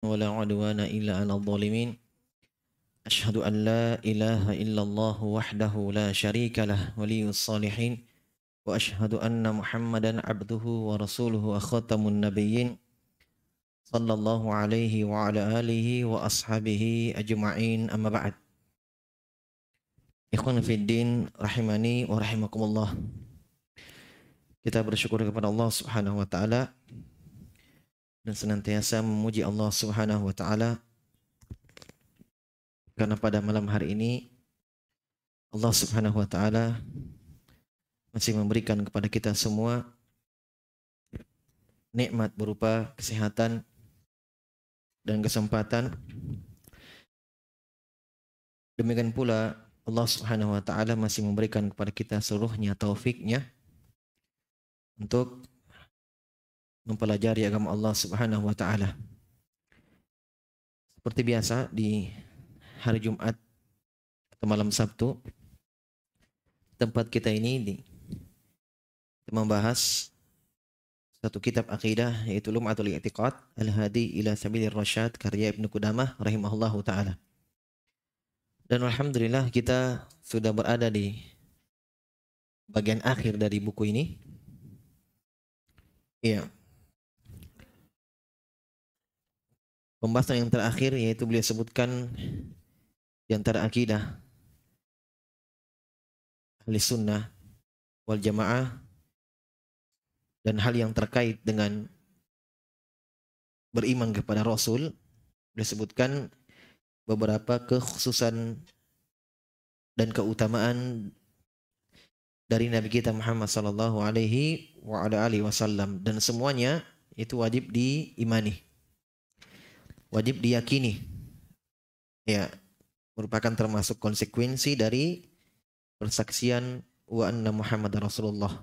ولا عدوان إلا على الظالمين. أشهد أن لا إله إلا الله وحده لا شريك له ولي الصالحين. وأشهد أن محمدا عبده ورسوله أخاتم النبيين. صلى الله عليه وعلى آله وأصحابه أجمعين. أما بعد. Ikhwan Fiddin rahimani wa rahimakumullah. Kita bersyukur kepada Allah Subhanahu wa taala dan senantiasa memuji Allah Subhanahu wa taala karena pada malam hari ini Allah Subhanahu wa taala masih memberikan kepada kita semua nikmat berupa kesehatan dan kesempatan. Demikian pula Allah Subhanahu wa taala masih memberikan kepada kita seluruhnya taufiknya untuk mempelajari agama Allah Subhanahu wa taala. Seperti biasa di hari Jumat atau malam Sabtu tempat kita ini di membahas satu kitab akidah yaitu Lum'atul I'tiqad Al-Hadi ila Sabilir Rasyad karya Ibnu Qudamah rahimahullahu taala. Dan alhamdulillah kita sudah berada di bagian akhir dari buku ini. Iya. Pembahasan yang terakhir yaitu beliau sebutkan di antara akidah ahli sunnah wal jamaah dan hal yang terkait dengan beriman kepada Rasul beliau sebutkan beberapa kekhususan dan keutamaan dari Nabi kita Muhammad sallallahu alaihi wa ala alihi wasallam dan semuanya itu wajib diimani. Wajib diyakini. Ya, merupakan termasuk konsekuensi dari persaksian wa anna Muhammad Rasulullah.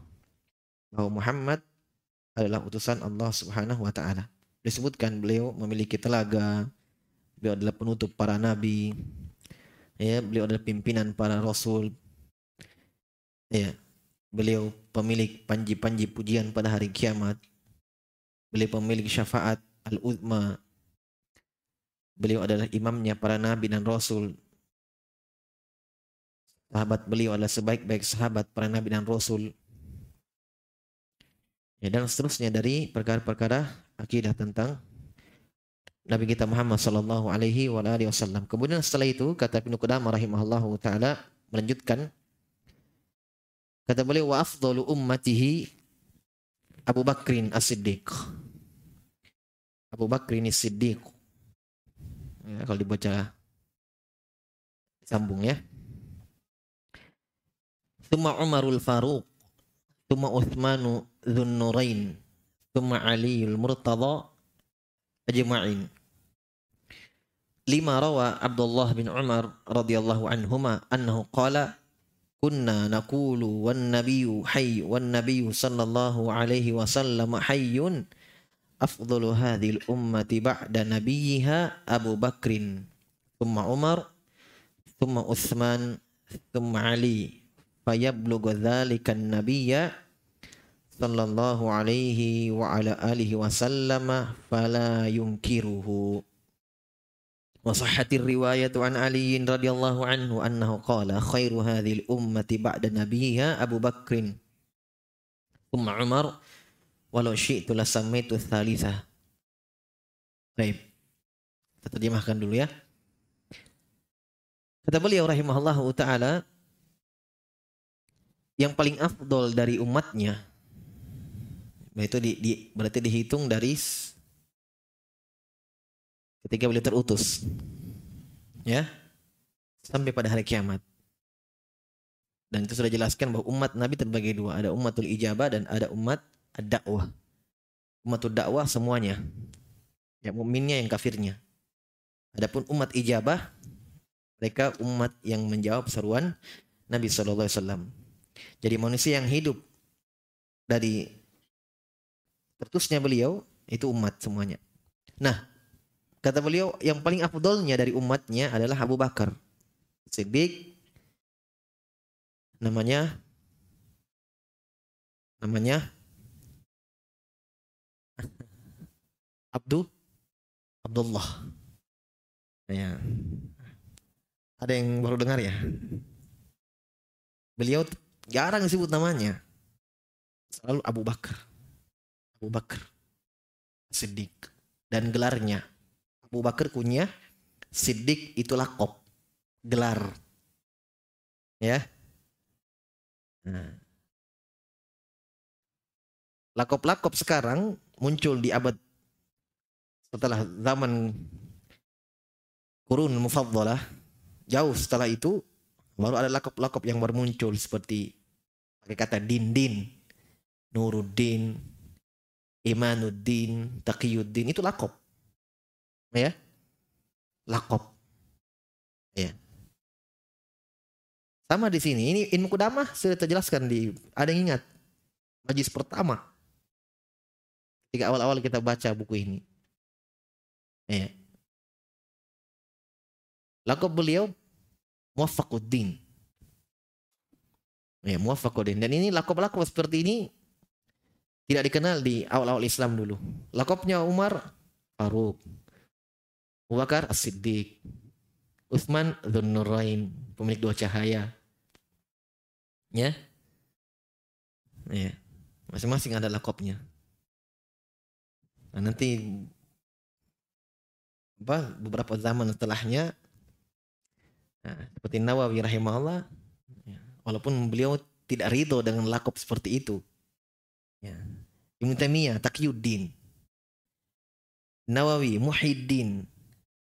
Bahwa Muhammad adalah utusan Allah Subhanahu wa taala. Disebutkan beliau memiliki telaga, Beliau adalah penutup para nabi. Ya, beliau adalah pimpinan para rasul. Ya, beliau pemilik panji-panji pujian pada hari kiamat. Beliau pemilik syafaat al-uzma. Beliau adalah imamnya para nabi dan rasul. Sahabat beliau adalah sebaik-baik sahabat para nabi dan rasul. Ya, dan seterusnya dari perkara-perkara akidah tentang Nabi kita Muhammad sallallahu alaihi wa alihi wasallam. Kemudian setelah itu kata Ibnu Qudamah rahimahullahu taala melanjutkan kata beliau wa afdalu ummatihi Abu Bakrin As-Siddiq. Abu Bakrin As-Siddiq. Ya, kalau dibaca sambung ya. Thumma Umarul Faruq, thumma Uthmanu Dzun Nurain, thumma Aliul Murtada ajma'in lima rawa Abdullah bin Umar radhiyallahu anhuma annahu qala kunna naqulu wan nabiyyu hayy wan nabiyyu sallallahu alaihi wasallam hayyun أفضل هذه الأمة بعد نبيها أبو بكر ثم عمر ثم عثمان ثم علي. فيبلغ ذلك النبي صلى الله عليه وعلى آله وسلم فلا ينكره. وصحت الرواية عن علي رضي الله عنه أنه قال خير هذه الأمة بعد نبيها أبو بكر ثم عمر walau syi'tu lasamaitu thalitha. Baik. Kita terjemahkan dulu ya. Kata beliau rahimahullah taala yang paling afdol dari umatnya itu di, di, berarti dihitung dari ketika beliau terutus ya sampai pada hari kiamat dan itu sudah jelaskan bahwa umat Nabi terbagi dua ada umatul ijabah dan ada umat ad-dakwah. Umatul dakwah semuanya. Ya mukminnya yang kafirnya. Adapun umat ijabah mereka umat yang menjawab seruan Nabi Shallallahu Alaihi Wasallam. Jadi manusia yang hidup dari tertusnya beliau itu umat semuanya. Nah, Kata beliau, yang paling afdolnya dari umatnya adalah Abu Bakar. Siddiq namanya namanya Abdul Abdullah. Ya. Ada yang baru dengar ya? Beliau jarang disebut namanya. Selalu Abu Bakar. Abu Bakar. Siddiq. Dan gelarnya. Abu Bakar punya Siddiq itu lakop. Gelar. Ya. Nah. Lakop-lakop sekarang muncul di abad setelah zaman kurun mufaddalah jauh setelah itu baru ada lakop-lakop yang baru muncul seperti pakai kata din-din, Nuruddin, Imanuddin, Taqiyuddin itu lakop. Ya. Lakop. Ya. Sama di sini. Ini ilmu kudamah sudah terjelaskan di ada yang ingat majlis pertama. Ketika awal-awal kita baca buku ini. Ya. Lakop beliau Muwafaquddin. Ya, Muwafaquddin. Dan ini lakop-lakop seperti ini tidak dikenal di awal-awal Islam dulu. Lakopnya Umar Faruk. Abu Bakar As-Siddiq. Utsman Dzunnurain, pemilik dua cahaya. Ya. Ya. Masing-masing ada lakopnya. Nah, nanti apa beberapa zaman setelahnya Nah, seperti Nawawi rahimahullah, ya, walaupun beliau tidak ridho dengan lakop seperti itu. Ya. Ibn Taimiyah, Taqiyuddin. Nawawi, Muhyiddin.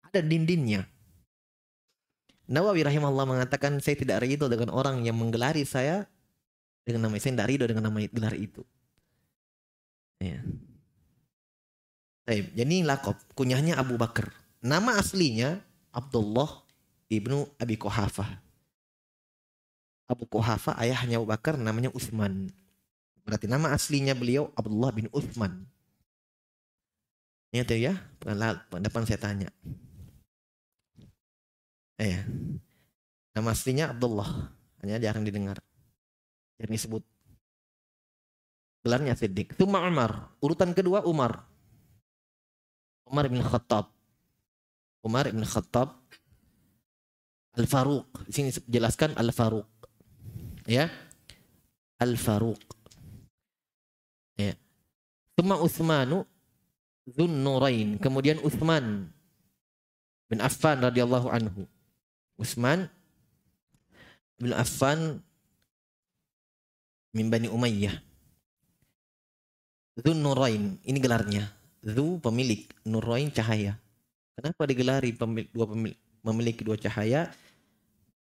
Ada din-dinnya. Nawawi rahimahullah mengatakan, saya tidak ridho dengan orang yang menggelari saya dengan nama saya tidak ridho dengan nama gelar itu. Ya. Jadi lakop, kunyahnya Abu Bakar. Nama aslinya Abdullah ibnu Abi Kohafah. Abu Kohafah ayahnya Abu Bakar namanya Utsman. Berarti nama aslinya beliau Abdullah bin Utsman. Ini ya, depan saya tanya. Eh, ya. nama aslinya Abdullah, hanya jarang didengar. Jarang disebut. Gelarnya Siddiq. Tuma Umar. Urutan kedua Umar. Umar bin Khattab. Umar bin Khattab Al-Faruq. Di sini jelaskan Al-Faruq. Ya. Al-Faruq. Ya. Thumma Utsmanu Dzun Nurain. Kemudian Utsman bin Affan radhiyallahu anhu. Utsman bin Affan min Bani Umayyah. Dzun Nurain. Ini gelarnya. Dzu pemilik, Nurain cahaya. Kenapa digelari pemilik, dua pemilik, memiliki dua cahaya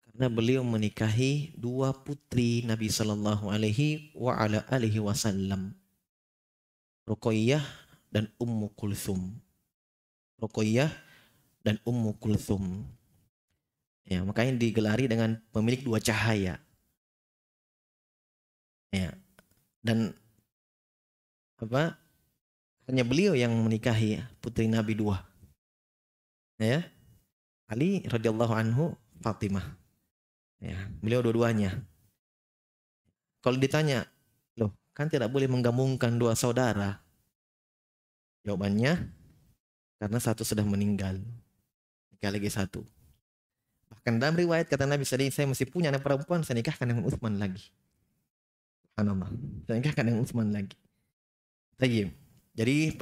karena beliau menikahi dua putri Nabi Shallallahu Alaihi wa ala alihi Wasallam, Ruqayyah dan Ummu Kulthum. Ruqayyah dan Ummu Kulthum. Ya, makanya digelari dengan pemilik dua cahaya. Ya. Dan apa? Hanya beliau yang menikahi putri Nabi dua. Ya. Ali radhiyallahu anhu Fatimah. Ya, beliau dua-duanya. Kalau ditanya, loh kan tidak boleh menggabungkan dua saudara. Jawabannya, karena satu sudah meninggal. Nikah lagi satu. Bahkan dalam riwayat kata Nabi SAW, saya masih punya anak perempuan, saya nikahkan dengan Utsman lagi. Subhanallah. Saya nikahkan dengan Utsman lagi. Tayyib. Jadi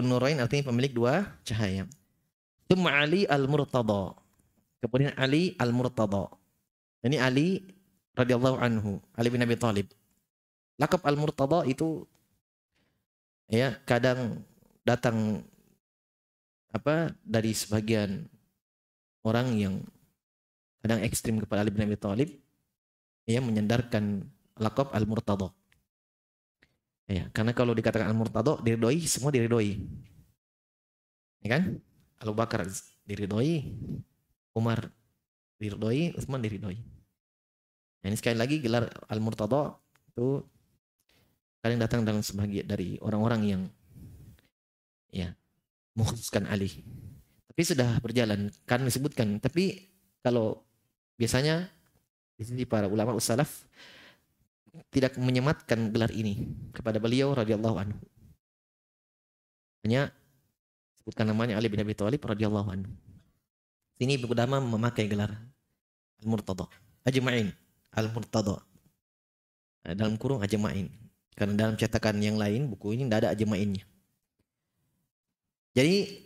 Nurain artinya pemilik dua cahaya. Thumma Ali al-Murtada. Kemudian Ali al-Murtada. Ini Ali radhiyallahu anhu, Ali bin Abi Thalib. Lakab al-Murtada itu ya kadang datang apa dari sebagian orang yang kadang ekstrim kepada Ali bin Abi Thalib ya menyandarkan lakab al-Murtada. Ya, karena kalau dikatakan al-Murtada diridoi, semua diridoi. Ya kan? Abu Bakar diridhoi, Umar diridhoi, Utsman diridhoi. Nah, ini sekali lagi gelar Al-Murtada itu kalian datang dalam sebagian dari orang-orang yang ya mengkhususkan Ali. Tapi sudah berjalan kan disebutkan. Tapi kalau biasanya di sini para ulama usalaf tidak menyematkan gelar ini kepada beliau radhiyallahu anhu. Hanya Sebutkan namanya Ali bin Abi Thalib radhiyallahu anhu. Sini Ibnu Qudamah memakai gelar Al-Murtada. Ajma'in. Al-Murtada. Nah, dalam kurung Ajma'in. Karena dalam cetakan yang lain buku ini tidak ada Ajma'innya. Jadi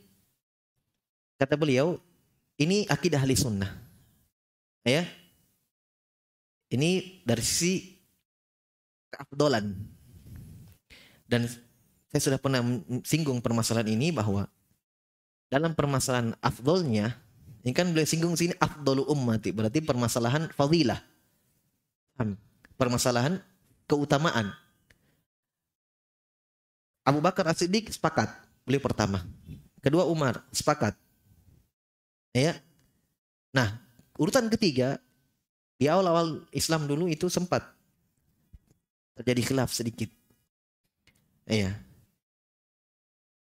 kata beliau ini akidah ahli sunnah. Ya. Ini dari sisi keafdolan. Dan saya sudah pernah singgung permasalahan ini bahwa dalam permasalahan afdolnya, ini kan beliau singgung sini afdolu ummati, berarti permasalahan fadilah. Permasalahan keutamaan. Abu Bakar As-Siddiq sepakat, beliau pertama. Kedua Umar sepakat. Ya. Nah, urutan ketiga di awal-awal Islam dulu itu sempat terjadi khilaf sedikit. Iya.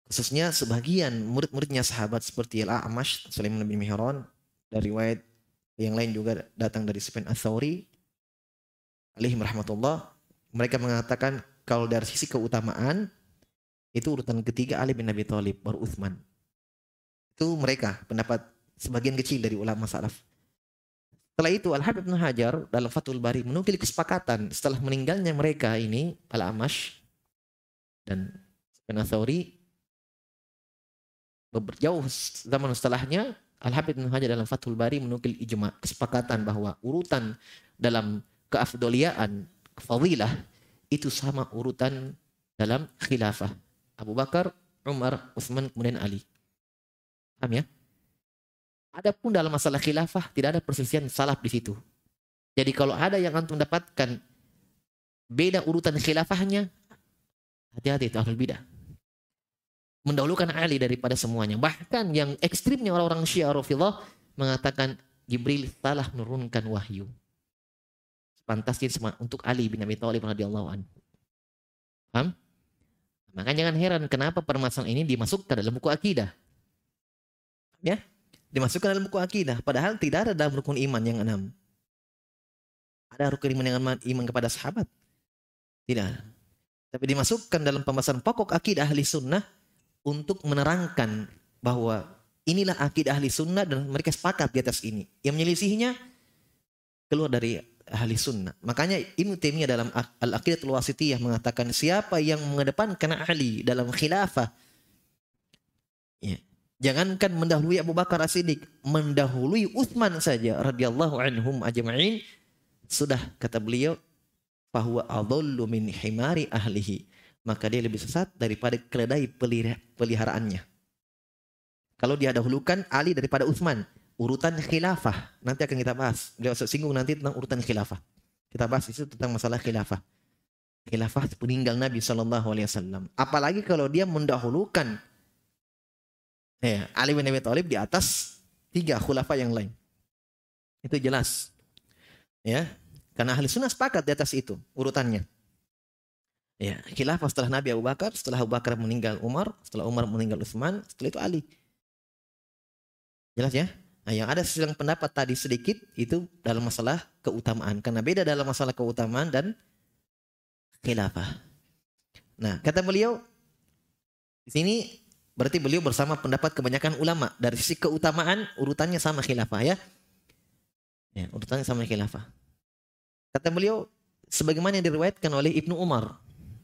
Khususnya sebagian murid-muridnya sahabat seperti Al-A'mash, Sulaiman bin Mihran, dari riwayat yang lain juga datang dari Sufyan Ats-Tsauri alaihi rahmatullah, mereka mengatakan kalau dari sisi keutamaan itu urutan ketiga Ali bin Abi Thalib baru Utsman. Itu mereka pendapat sebagian kecil dari ulama salaf. Setelah itu Al-Habib Ibn Hajar dalam Fathul Bari menukil kesepakatan setelah meninggalnya mereka ini Al-Amash dan Penasauri jauh zaman setelahnya Al-Habib Ibn Hajar dalam Fathul Bari menukil ijma kesepakatan bahwa urutan dalam keafdoliaan fadilah itu sama urutan dalam khilafah Abu Bakar, Umar, Utsman kemudian Ali. Paham ya? Adapun dalam masalah khilafah tidak ada perselisihan salaf di situ. Jadi kalau ada yang antum dapatkan beda urutan khilafahnya, hati-hati itu ahlul bidah. Mendahulukan Ali daripada semuanya. Bahkan yang ekstrimnya orang-orang Syiah Rafidhah mengatakan Jibril salah menurunkan wahyu. Pantasnya untuk Ali bin Abi Thalib radhiyallahu anhu. Paham? Makanya jangan heran kenapa permasalahan ini dimasukkan dalam buku akidah. Ya, dimasukkan dalam buku akidah. Padahal tidak ada dalam rukun iman yang enam. Ada rukun iman yang enam, iman kepada sahabat? Tidak. Tapi dimasukkan dalam pembahasan pokok akidah ahli sunnah untuk menerangkan bahwa inilah akidah ahli sunnah dan mereka sepakat di atas ini. Yang menyelisihinya keluar dari ahli sunnah. Makanya Ibnu Taimiyah dalam Al-Aqidatul Wasitiyah mengatakan siapa yang mengedepankan ahli dalam khilafah ya, Jangankan mendahului Abu Bakar As-Siddiq, mendahului Uthman saja radhiyallahu anhum ajma'in sudah kata beliau bahwa adallu min himari ahlihi maka dia lebih sesat daripada keledai peliharaannya. Kalau dia dahulukan Ali daripada Uthman, urutan khilafah nanti akan kita bahas. Beliau singgung nanti tentang urutan khilafah. Kita bahas itu tentang masalah khilafah. Khilafah peninggal Nabi Shallallahu Alaihi Wasallam. Apalagi kalau dia mendahulukan Ya, Ali bin Abi Thalib di atas tiga khulafa yang lain. Itu jelas. Ya, karena ahli sunnah sepakat di atas itu urutannya. Ya, khilafah setelah Nabi Abu Bakar, setelah Abu Bakar meninggal Umar, setelah Umar meninggal Utsman, setelah itu Ali. Jelas ya? Nah, yang ada sedang pendapat tadi sedikit itu dalam masalah keutamaan. Karena beda dalam masalah keutamaan dan khilafah. Nah, kata beliau di sini Berarti beliau bersama pendapat kebanyakan ulama. Dari sisi keutamaan urutannya sama khilafah ya. Ya, urutannya sama khilafah. Kata beliau sebagaimana yang diriwayatkan oleh Ibnu Umar.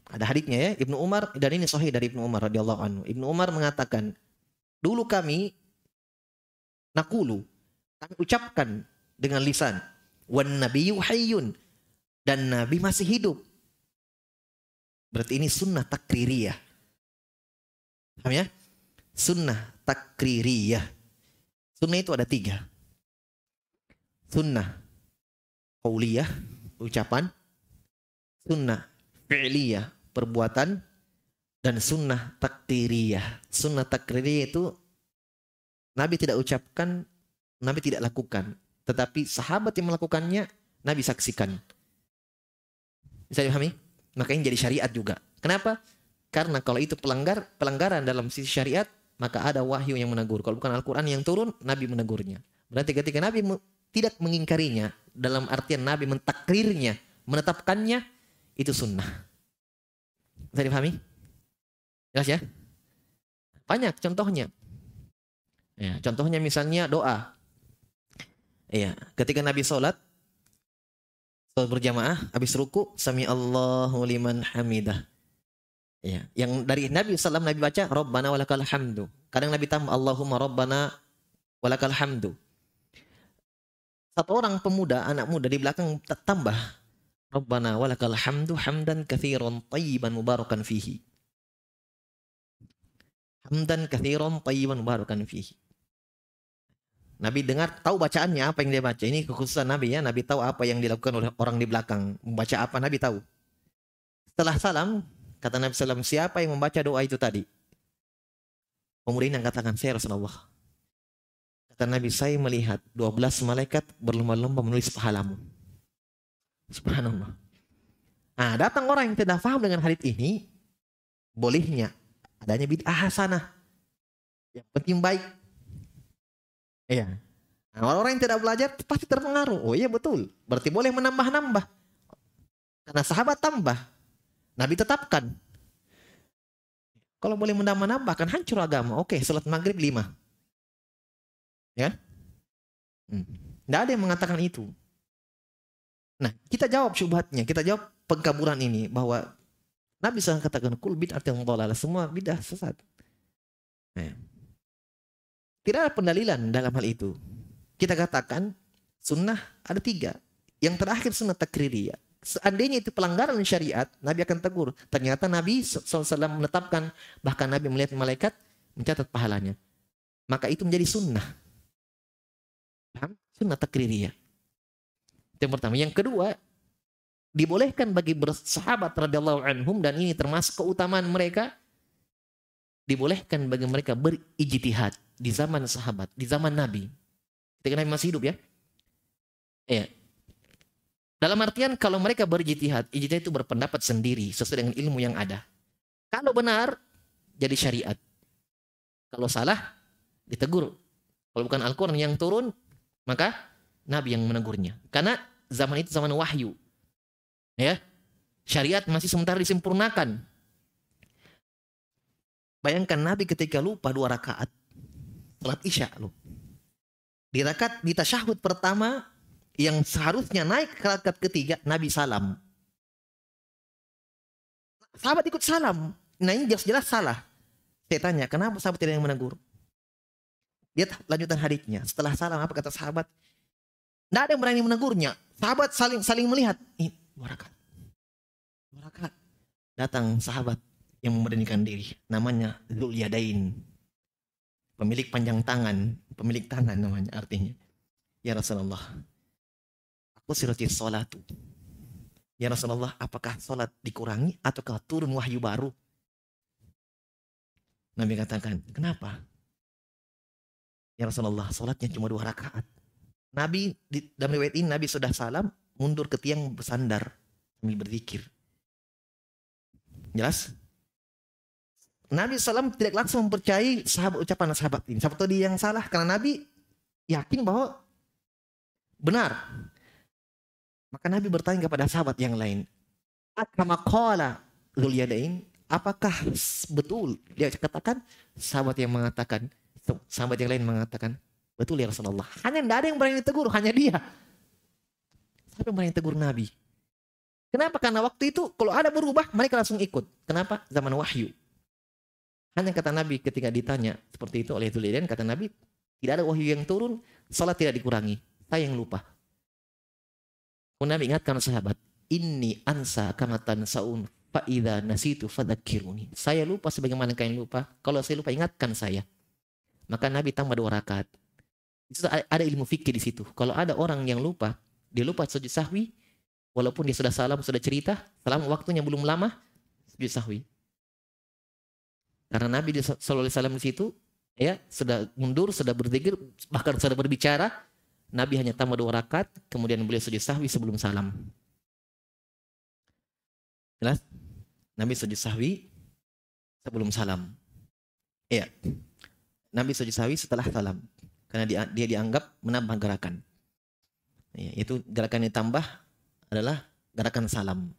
Ada hadisnya ya, Ibnu Umar dan ini sahih dari Ibnu Umar radhiyallahu anhu. Ibnu Umar mengatakan, "Dulu kami nakulu, kami ucapkan dengan lisan, wan nabiyyu hayyun." Dan nabi masih hidup. Berarti ini sunnah takririyah. Paham ya? Sunnah takririyah. Sunnah itu ada tiga. Sunnah qauliyah, ucapan. Sunnah fi'liyah, perbuatan. Dan sunnah takdiriyah. Sunnah takririyah itu Nabi tidak ucapkan, Nabi tidak lakukan. Tetapi sahabat yang melakukannya, Nabi saksikan. Bisa dipahami? Makanya jadi syariat juga. Kenapa? Karena kalau itu pelanggar pelanggaran dalam sisi syariat, maka ada wahyu yang menegur. Kalau bukan Al-Quran yang turun, Nabi menegurnya. Berarti ketika Nabi tidak mengingkarinya, dalam artian Nabi mentakrirnya, menetapkannya, itu sunnah. Bisa dipahami? Jelas ya? Banyak contohnya. Ya, contohnya misalnya doa. Iya, ketika Nabi sholat, sholat berjamaah, habis ruku, sami Allahu liman hamidah. Ya, yang dari Nabi SAW Nabi baca Rabbana walakal hamdu. Kadang Nabi tambah Allahumma Rabbana walakal hamdu. Satu orang pemuda, anak muda di belakang tambah Rabbana walakal hamdu hamdan kathiran tayyiban mubarakan fihi. Hamdan kathiran tayyiban mubarakan fihi. Nabi dengar, tahu bacaannya apa yang dia baca. Ini kekhususan Nabi ya. Nabi tahu apa yang dilakukan oleh orang di belakang. Membaca apa Nabi tahu. Setelah salam, kata Nabi SAW, siapa yang membaca doa itu tadi? Yang katakan, saya Rasulullah. Kata Nabi, saya melihat 12 malaikat berlomba-lomba menulis pahalamu. Subhanallah. Nah, datang orang yang tidak paham dengan hadits ini, bolehnya adanya bid'ah hasanah. Yang penting baik Iya. Nah, orang-orang yang tidak belajar pasti terpengaruh. Oh iya betul. Berarti boleh menambah-nambah. Karena sahabat tambah. Nabi tetapkan. Kalau boleh menambah-nambah kan hancur agama. Oke, salat maghrib lima. Ya. Hmm. Tidak ada yang mengatakan itu. Nah, kita jawab syubhatnya. Kita jawab pengkaburan ini. Bahwa Nabi SAW katakan, Kul bid'at yang Semua bidah sesat. Nah, tidak ada pendalilan dalam hal itu. Kita katakan sunnah ada tiga. Yang terakhir sunnah takririyah. Seandainya itu pelanggaran syariat, Nabi akan tegur. Ternyata Nabi SAW menetapkan, bahkan Nabi melihat malaikat, mencatat pahalanya. Maka itu menjadi sunnah. Paham? Sunnah takririyah. Yang pertama. Yang kedua, dibolehkan bagi bersahabat radhiyallahu anhum dan ini termasuk keutamaan mereka dibolehkan bagi mereka berijtihad di zaman sahabat, di zaman Nabi. Ketika Nabi masih hidup ya. Ya. Dalam artian kalau mereka berijtihad, ijtihad itu berpendapat sendiri sesuai dengan ilmu yang ada. Kalau benar jadi syariat. Kalau salah ditegur. Kalau bukan Al-Qur'an yang turun, maka Nabi yang menegurnya. Karena zaman itu zaman wahyu. Ya. Syariat masih sementara disempurnakan. Bayangkan Nabi ketika lupa dua rakaat salat isya loh. Di rakaat di tasyahud pertama yang seharusnya naik ke rakaat ketiga Nabi salam. Sahabat ikut salam. Nah ini jelas-jelas salah. Saya tanya, kenapa sahabat tidak yang menegur? Lihat lanjutan hadisnya. Setelah salam apa kata sahabat? Tidak ada yang berani menegurnya. Sahabat saling saling melihat. Ini dua rakaat. Datang sahabat yang memberanikan diri. Namanya Zul Yadain. Pemilik panjang tangan. Pemilik tangan namanya artinya. Ya Rasulullah. Aku sirati sholatu. Ya Rasulullah, apakah sholat dikurangi ataukah turun wahyu baru? Nabi katakan, kenapa? Ya Rasulullah, sholatnya cuma dua rakaat. Nabi, di, dalam riwayat ini Nabi sudah salam, mundur ke tiang bersandar sambil berzikir. Jelas? Nabi SAW tidak langsung mempercayai sahabat ucapan sahabat ini. Sahabat tadi yang salah karena Nabi yakin bahwa benar. Maka Nabi bertanya kepada sahabat yang lain, "Akama qala Apakah betul dia katakan sahabat yang mengatakan sahabat yang lain mengatakan betul ya Rasulullah. Hanya tidak ada yang berani tegur, hanya dia. Siapa yang berani tegur Nabi? Kenapa? Karena waktu itu kalau ada berubah mereka langsung ikut. Kenapa? Zaman wahyu. Hanya kata Nabi ketika ditanya seperti itu oleh Zulidan, kata Nabi, tidak ada wahyu yang turun, salat tidak dikurangi. Saya yang lupa. Nabi ingatkan sahabat, ini ansa kamatan saun fa'idha nasitu fadakiruni. Saya lupa sebagaimana kalian lupa. Kalau saya lupa, ingatkan saya. Maka Nabi tambah dua rakaat. Itu ada ilmu fikih di situ. Kalau ada orang yang lupa, dia lupa sujud sahwi, walaupun dia sudah salam, sudah cerita, selama waktunya belum lama, sujud sahwi. Karena Nabi Sallallahu Alaihi Wasallam di situ ya sudah mundur, sudah berzikir, bahkan sudah berbicara. Nabi hanya tambah dua rakaat, kemudian beliau sujud sahwi sebelum salam. Jelas? Nabi sujud sahwi sebelum salam. Iya. Nabi sujud sahwi setelah salam. Karena dia, dia dianggap menambah gerakan. Ya, itu gerakan yang tambah adalah gerakan salam.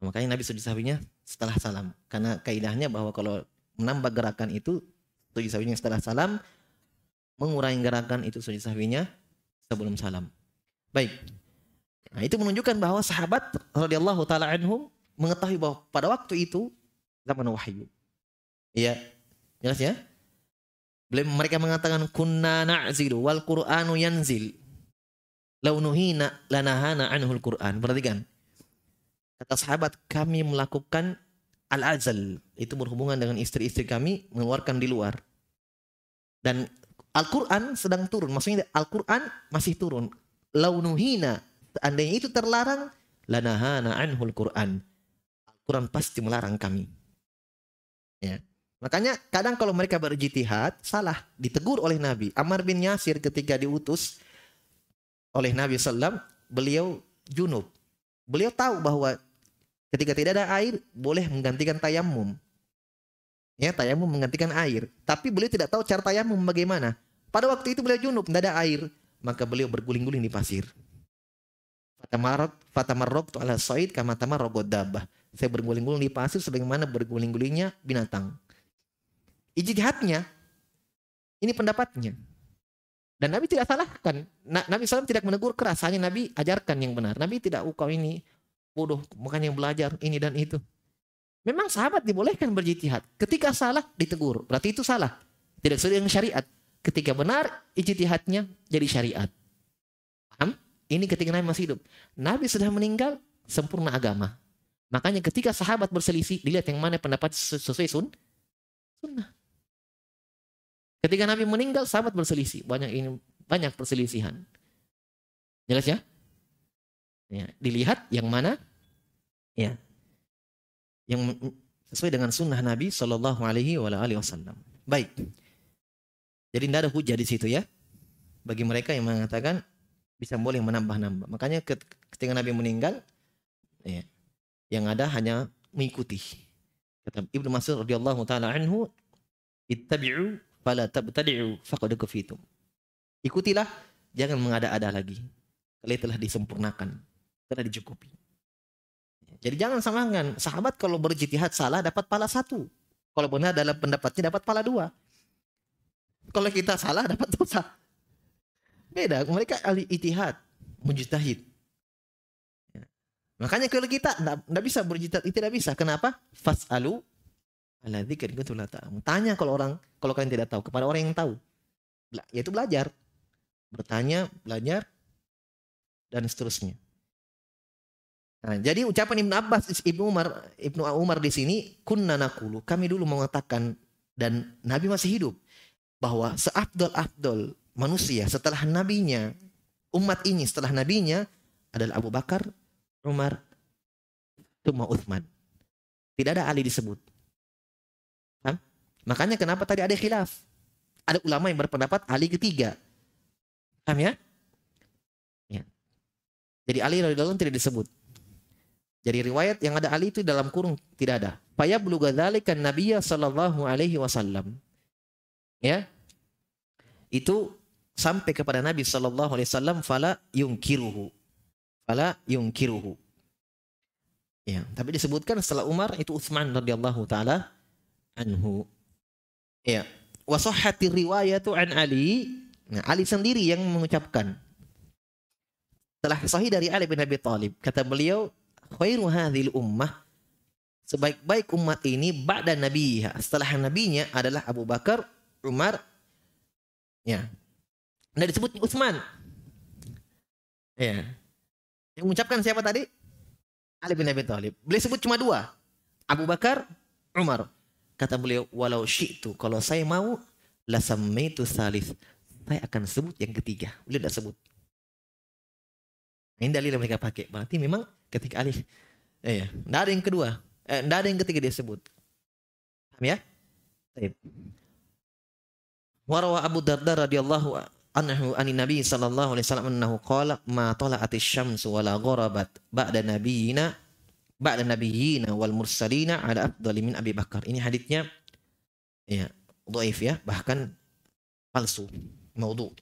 Makanya Nabi sujud sahwinya setelah salam. Karena kaidahnya bahwa kalau menambah gerakan itu tujuh sahwinya setelah salam mengurangi gerakan itu sujud sahwinya sebelum salam. Baik. Nah, itu menunjukkan bahwa sahabat radhiyallahu taala anhum mengetahui bahwa pada waktu itu zaman wahyu. Iya. Jelas ya? Mereka mengatakan kunna na'zilu wal Qur'anu yanzil. Launuhina lanahana anhul Qur'an. Perhatikan. Kata sahabat, kami melakukan al-azal. Itu berhubungan dengan istri-istri kami, mengeluarkan di luar. Dan Al-Quran sedang turun. Maksudnya Al-Quran masih turun. Launuhina. Seandainya itu terlarang, lanahana anhul Quran. Al-Quran pasti melarang kami. Ya. Makanya kadang kalau mereka berjitihad, salah. Ditegur oleh Nabi. Ammar bin Yasir ketika diutus oleh Nabi SAW, beliau junub. Beliau tahu bahwa ketika tidak ada air, boleh menggantikan tayamum. Ya, tayamum menggantikan air. Tapi beliau tidak tahu cara tayamum bagaimana. Pada waktu itu beliau junub, tidak ada air. Maka beliau berguling-guling di pasir. Fatamarok, fatamarok tu ala soid kama dabah. Saya berguling-guling di pasir sebagaimana berguling-gulingnya binatang. Ijtihadnya, ini pendapatnya. Dan Nabi tidak salahkan. Nabi SAW tidak menegur keras, hanya Nabi ajarkan yang benar. Nabi tidak, oh kau ini bodoh, makanya belajar ini dan itu. Memang sahabat dibolehkan berjihad. Ketika salah ditegur, berarti itu salah. Tidak sesuai dengan syariat. Ketika benar, ijtihadnya jadi syariat. Paham? Ini ketika Nabi masih hidup. Nabi sudah meninggal, sempurna agama. Makanya ketika sahabat berselisih, dilihat yang mana pendapat sesuai sun, sunnah. Ketika Nabi meninggal, sahabat berselisih. Banyak ini banyak perselisihan. Jelas ya? Ya, dilihat yang mana? Ya, yang sesuai dengan sunnah Nabi Shallallahu. Baik. Jadi tidak ada hujah di situ ya. Bagi mereka yang mengatakan bisa boleh menambah-nambah. Makanya ketika Nabi meninggal, ya, yang ada hanya mengikuti. Kata Ibnu Mas'ud radhiyallahu taala anhu, "Ittabi'u fala tabtadi'u faqad kufitum." Ikutilah, jangan mengada-ada lagi. Kalian telah disempurnakan, telah dicukupi. Jadi jangan samakan. Sahabat kalau berjihad salah dapat pala satu. Kalau benar dalam pendapatnya dapat pala dua. Kalau kita salah dapat dosa. Beda. Mereka ahli itihad. Mujtahid. Ya. Makanya kalau kita tidak bisa berjihad, itu tidak bisa. Kenapa? Fas'alu ala dzikri Tanya kalau orang kalau kalian tidak tahu kepada orang yang tahu. Yaitu belajar. Bertanya, belajar dan seterusnya. Nah, jadi ucapan Ibnu Abbas, Ibnu Umar, Ibnu Umar di sini kunna nakulu, kami dulu mengatakan dan Nabi masih hidup bahwa seabdol-abdol manusia setelah nabinya, umat ini setelah nabinya adalah Abu Bakar, Umar, Tuma Uthman. Tidak ada Ali disebut. Kan? Makanya kenapa tadi ada khilaf? Ada ulama yang berpendapat Ali ketiga. Paham ya? ya. Jadi Ali radhiyallahu tidak disebut. Jadi riwayat yang ada Ali itu dalam kurung tidak ada. Faya buluga dzalika Nabiya sallallahu alaihi wasallam. Ya. Itu sampai kepada Nabi sallallahu alaihi wasallam fala yungkiruhu. Fala yungkiruhu. Ya, tapi disebutkan setelah Umar itu Utsman radhiyallahu taala anhu. Ya. Wa sahhati riwayatu an Ali. Nah, Ali sendiri yang mengucapkan. Telah sahih dari Ali bin Abi Thalib. Kata beliau, khairu hadhil ummah sebaik-baik umat ini ba'da nabiha setelah nabinya adalah Abu Bakar, Umar ya. Nah disebut Utsman. Ya. Yang mengucapkan siapa tadi? Ali bin Abi Thalib. Beliau sebut cuma dua. Abu Bakar, Umar. Kata beliau, walau syi'tu, kalau saya mau, la sammaitu salis. Saya akan sebut yang ketiga. Beliau tidak sebut. Ini dalil yang mereka pakai. Berarti memang ketika Ali, eh, tidak ada yang kedua. Eh, ada yang ketiga dia sebut. Paham ya? Baik. Warawa Abu Darda radhiyallahu anhu ani Nabi sallallahu alaihi wasallam annahu qala ma tala'atis syamsu wala gharabat ba'da nabiyina ba'da nabiyina wal mursalina ala afdali min Abi Bakar. Ini hadisnya ya dhaif ya, bahkan palsu, maudhu.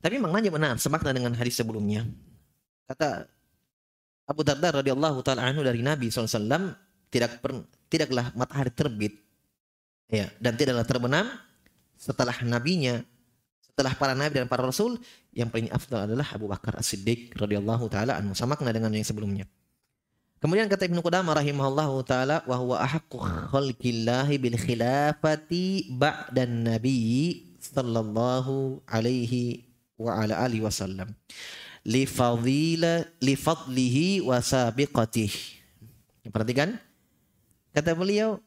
Tapi maknanya benar, semakna dengan hadis sebelumnya. Kata Abu Darda radhiyallahu taala anhu dari Nabi SAW tidak per, tidaklah matahari terbit ya dan tidaklah terbenam setelah nabinya, setelah para nabi dan para rasul, yang paling afdal adalah Abu Bakar As-Siddiq radhiyallahu taala anhu. Sama kena dengan yang sebelumnya. Kemudian kata Ibnu Qudamah rahimahullahu taala wa huwa ahaqqu khalqillahi bil khilafati ba'dan nabi sallallahu alaihi wa ala alihi wasallam li fadila li fadlihi wa sabiqatihi. Perhatikan kata beliau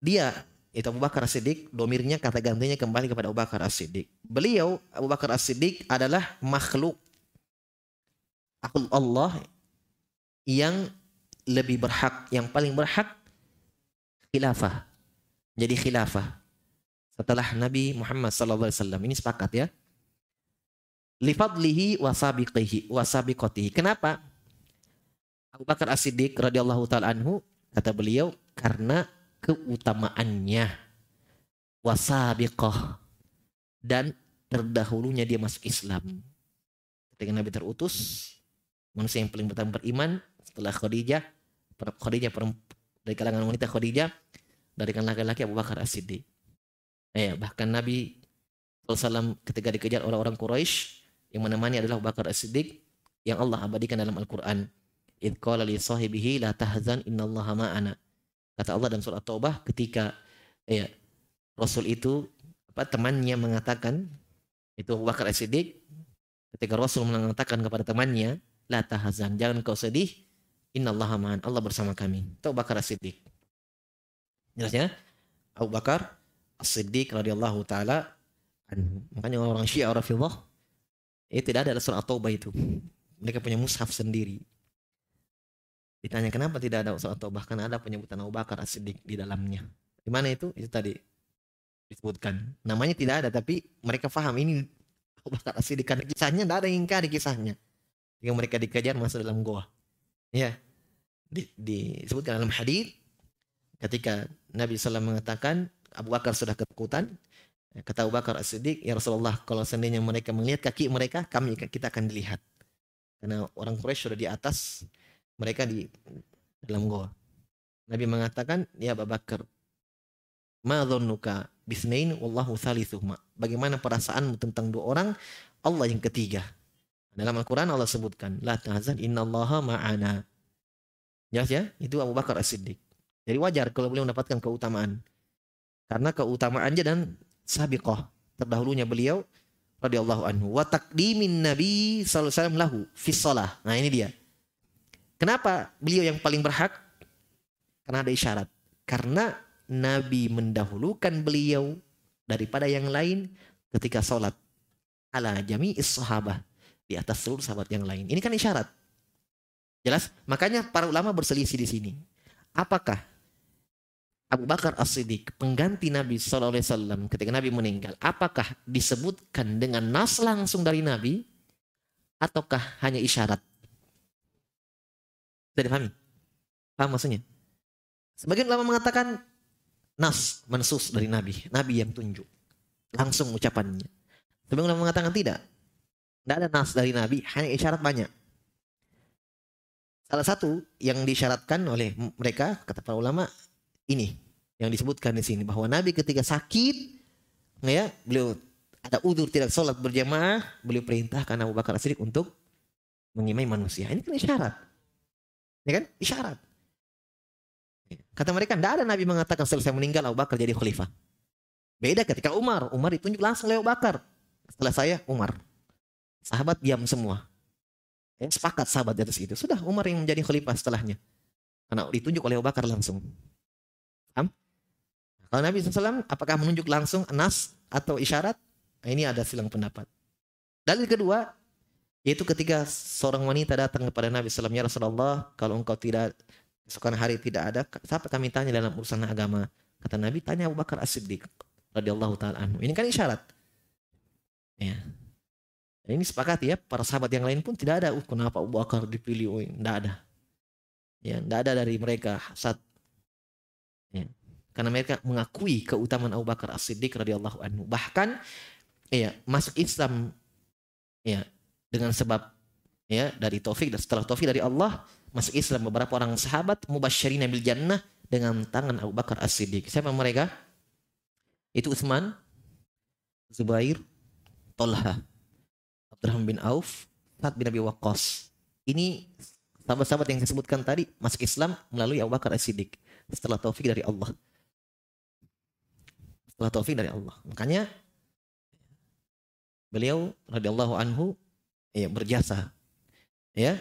dia itu Abu Bakar As-Siddiq domirnya kata gantinya kembali kepada Abu Bakar As-Siddiq. Beliau Abu Bakar As-Siddiq adalah makhluk Allah yang lebih berhak, yang paling berhak khilafah. Jadi khilafah setelah Nabi Muhammad wasallam. Ini sepakat ya. Lifadlihi wasabiqihi wasabiqatihi. Kenapa? Abu Bakar As-Siddiq radhiyallahu taala anhu kata beliau karena keutamaannya. Wasabiqah. Dan terdahulunya dia masuk Islam. Ketika Nabi terutus, manusia yang paling pertama beriman setelah Khadijah Khadijah dari kalangan wanita Khadijah dari kalangan laki-laki Abu Bakar As-Siddiq. Eh, bahkan Nabi SAW ketika dikejar orang-orang Quraisy yang menemani adalah Abu Bakar As-Siddiq yang Allah abadikan dalam Al-Quran. Idh qala li sahibihi la tahzan innallaha ma'ana kata Allah dalam surat Taubah ketika ya Rasul itu apa temannya mengatakan itu Abu Bakar As-Siddiq ketika Rasul mengatakan kepada temannya la tahzan jangan kau sedih Allah ma'an. Allah bersama kami. Itu Abu Bakar As-Siddiq. Jelasnya Abu Bakar As-Siddiq radhiyallahu taala Makanya orang Syiah Rafidhah itu tidak ada surat Taubah itu. Mereka punya mushaf sendiri. Ditanya kenapa tidak ada surat Taubah? Karena ada penyebutan Abu Bakar As-Siddiq di dalamnya. Di mana itu? Itu tadi disebutkan. Namanya tidak ada tapi mereka faham ini Abu Bakar As-Siddiq karena kisahnya tidak ada yang ingkar di kisahnya. Yang mereka dikejar masuk dalam goa. Ya di, disebutkan dalam hadis ketika Nabi SAW mengatakan Abu Bakar sudah ketakutan kata Abu Bakar As-Siddiq ya Rasulullah kalau seandainya mereka melihat kaki mereka kami kita akan dilihat karena orang Quraisy sudah di atas mereka di dalam goa Nabi mengatakan ya Abu Bakar ma dhannuka bisnain wallahu thalithuhuma bagaimana perasaanmu tentang dua orang Allah yang ketiga dalam Al-Quran Allah sebutkan la tahzan innallaha ma'ana Jelas ya? Itu Abu Bakar As-Siddiq. Jadi wajar kalau beliau mendapatkan keutamaan. Karena keutamaannya dan sabiqah. Terdahulunya beliau radhiyallahu anhu. Wa taqdimin Nabi sallallahu alaihi wasallam lahu fi. Nah, ini dia. Kenapa beliau yang paling berhak? Karena ada isyarat. Karena Nabi mendahulukan beliau daripada yang lain ketika sholat ala jami'is sahabah di atas seluruh sahabat yang lain. Ini kan isyarat. Jelas? Makanya para ulama berselisih di sini. Apakah Abu Bakar As-Siddiq pengganti Nabi SAW ketika Nabi meninggal, apakah disebutkan dengan nas langsung dari Nabi ataukah hanya isyarat? Sudah dipahami? Paham maksudnya? Sebagian ulama mengatakan nas mensus dari Nabi, Nabi yang tunjuk langsung ucapannya. Sebagian ulama mengatakan tidak. Tidak ada nas dari Nabi, hanya isyarat banyak. Salah satu yang disyaratkan oleh mereka kata para ulama ini yang disebutkan di sini bahwa Nabi ketika sakit ya beliau ada udur tidak sholat berjamaah beliau perintahkan Abu Bakar Siddiq untuk mengimai manusia ini kan isyarat ya kan isyarat kata mereka tidak ada Nabi mengatakan selesai meninggal Abu Bakar jadi khalifah beda ketika Umar Umar ditunjuk langsung oleh Abu Bakar setelah saya Umar sahabat diam semua Ya, sepakat sahabat di atas itu. Sudah Umar yang menjadi khalifah setelahnya. Karena ditunjuk oleh Abu Bakar langsung. Paham? Kalau Nabi SAW apakah menunjuk langsung nas atau isyarat? Nah, ini ada silang pendapat. Dalil kedua, yaitu ketika seorang wanita datang kepada Nabi SAW, Ya Rasulullah, kalau engkau tidak, keesokan hari tidak ada, siapa kami tanya dalam urusan agama? Kata Nabi, tanya Abu Bakar As-Siddiq. radhiyallahu ta'ala anhu. Ini kan isyarat. Ya. Ini sepakat ya, para sahabat yang lain pun tidak ada. Uh, kenapa Abu Bakar dipilih? Oh, tidak ada. Ya, tidak ada dari mereka hasad. Ya. Karena mereka mengakui keutamaan Abu Bakar As-Siddiq radhiyallahu anhu. Bahkan ya, masuk Islam ya dengan sebab ya dari taufik dan setelah taufik dari Allah masuk Islam beberapa orang sahabat mubasyirin bil jannah dengan tangan Abu Bakar As-Siddiq. Siapa mereka? Itu Utsman Zubair, Tolha, Abdurrahman bin Auf, Sa'ad bin Abi Waqqas. Ini sahabat-sahabat yang saya sebutkan tadi masuk Islam melalui Abu Bakar As-Siddiq setelah taufik dari Allah. Setelah taufik dari Allah. Makanya beliau radhiyallahu anhu ya berjasa ya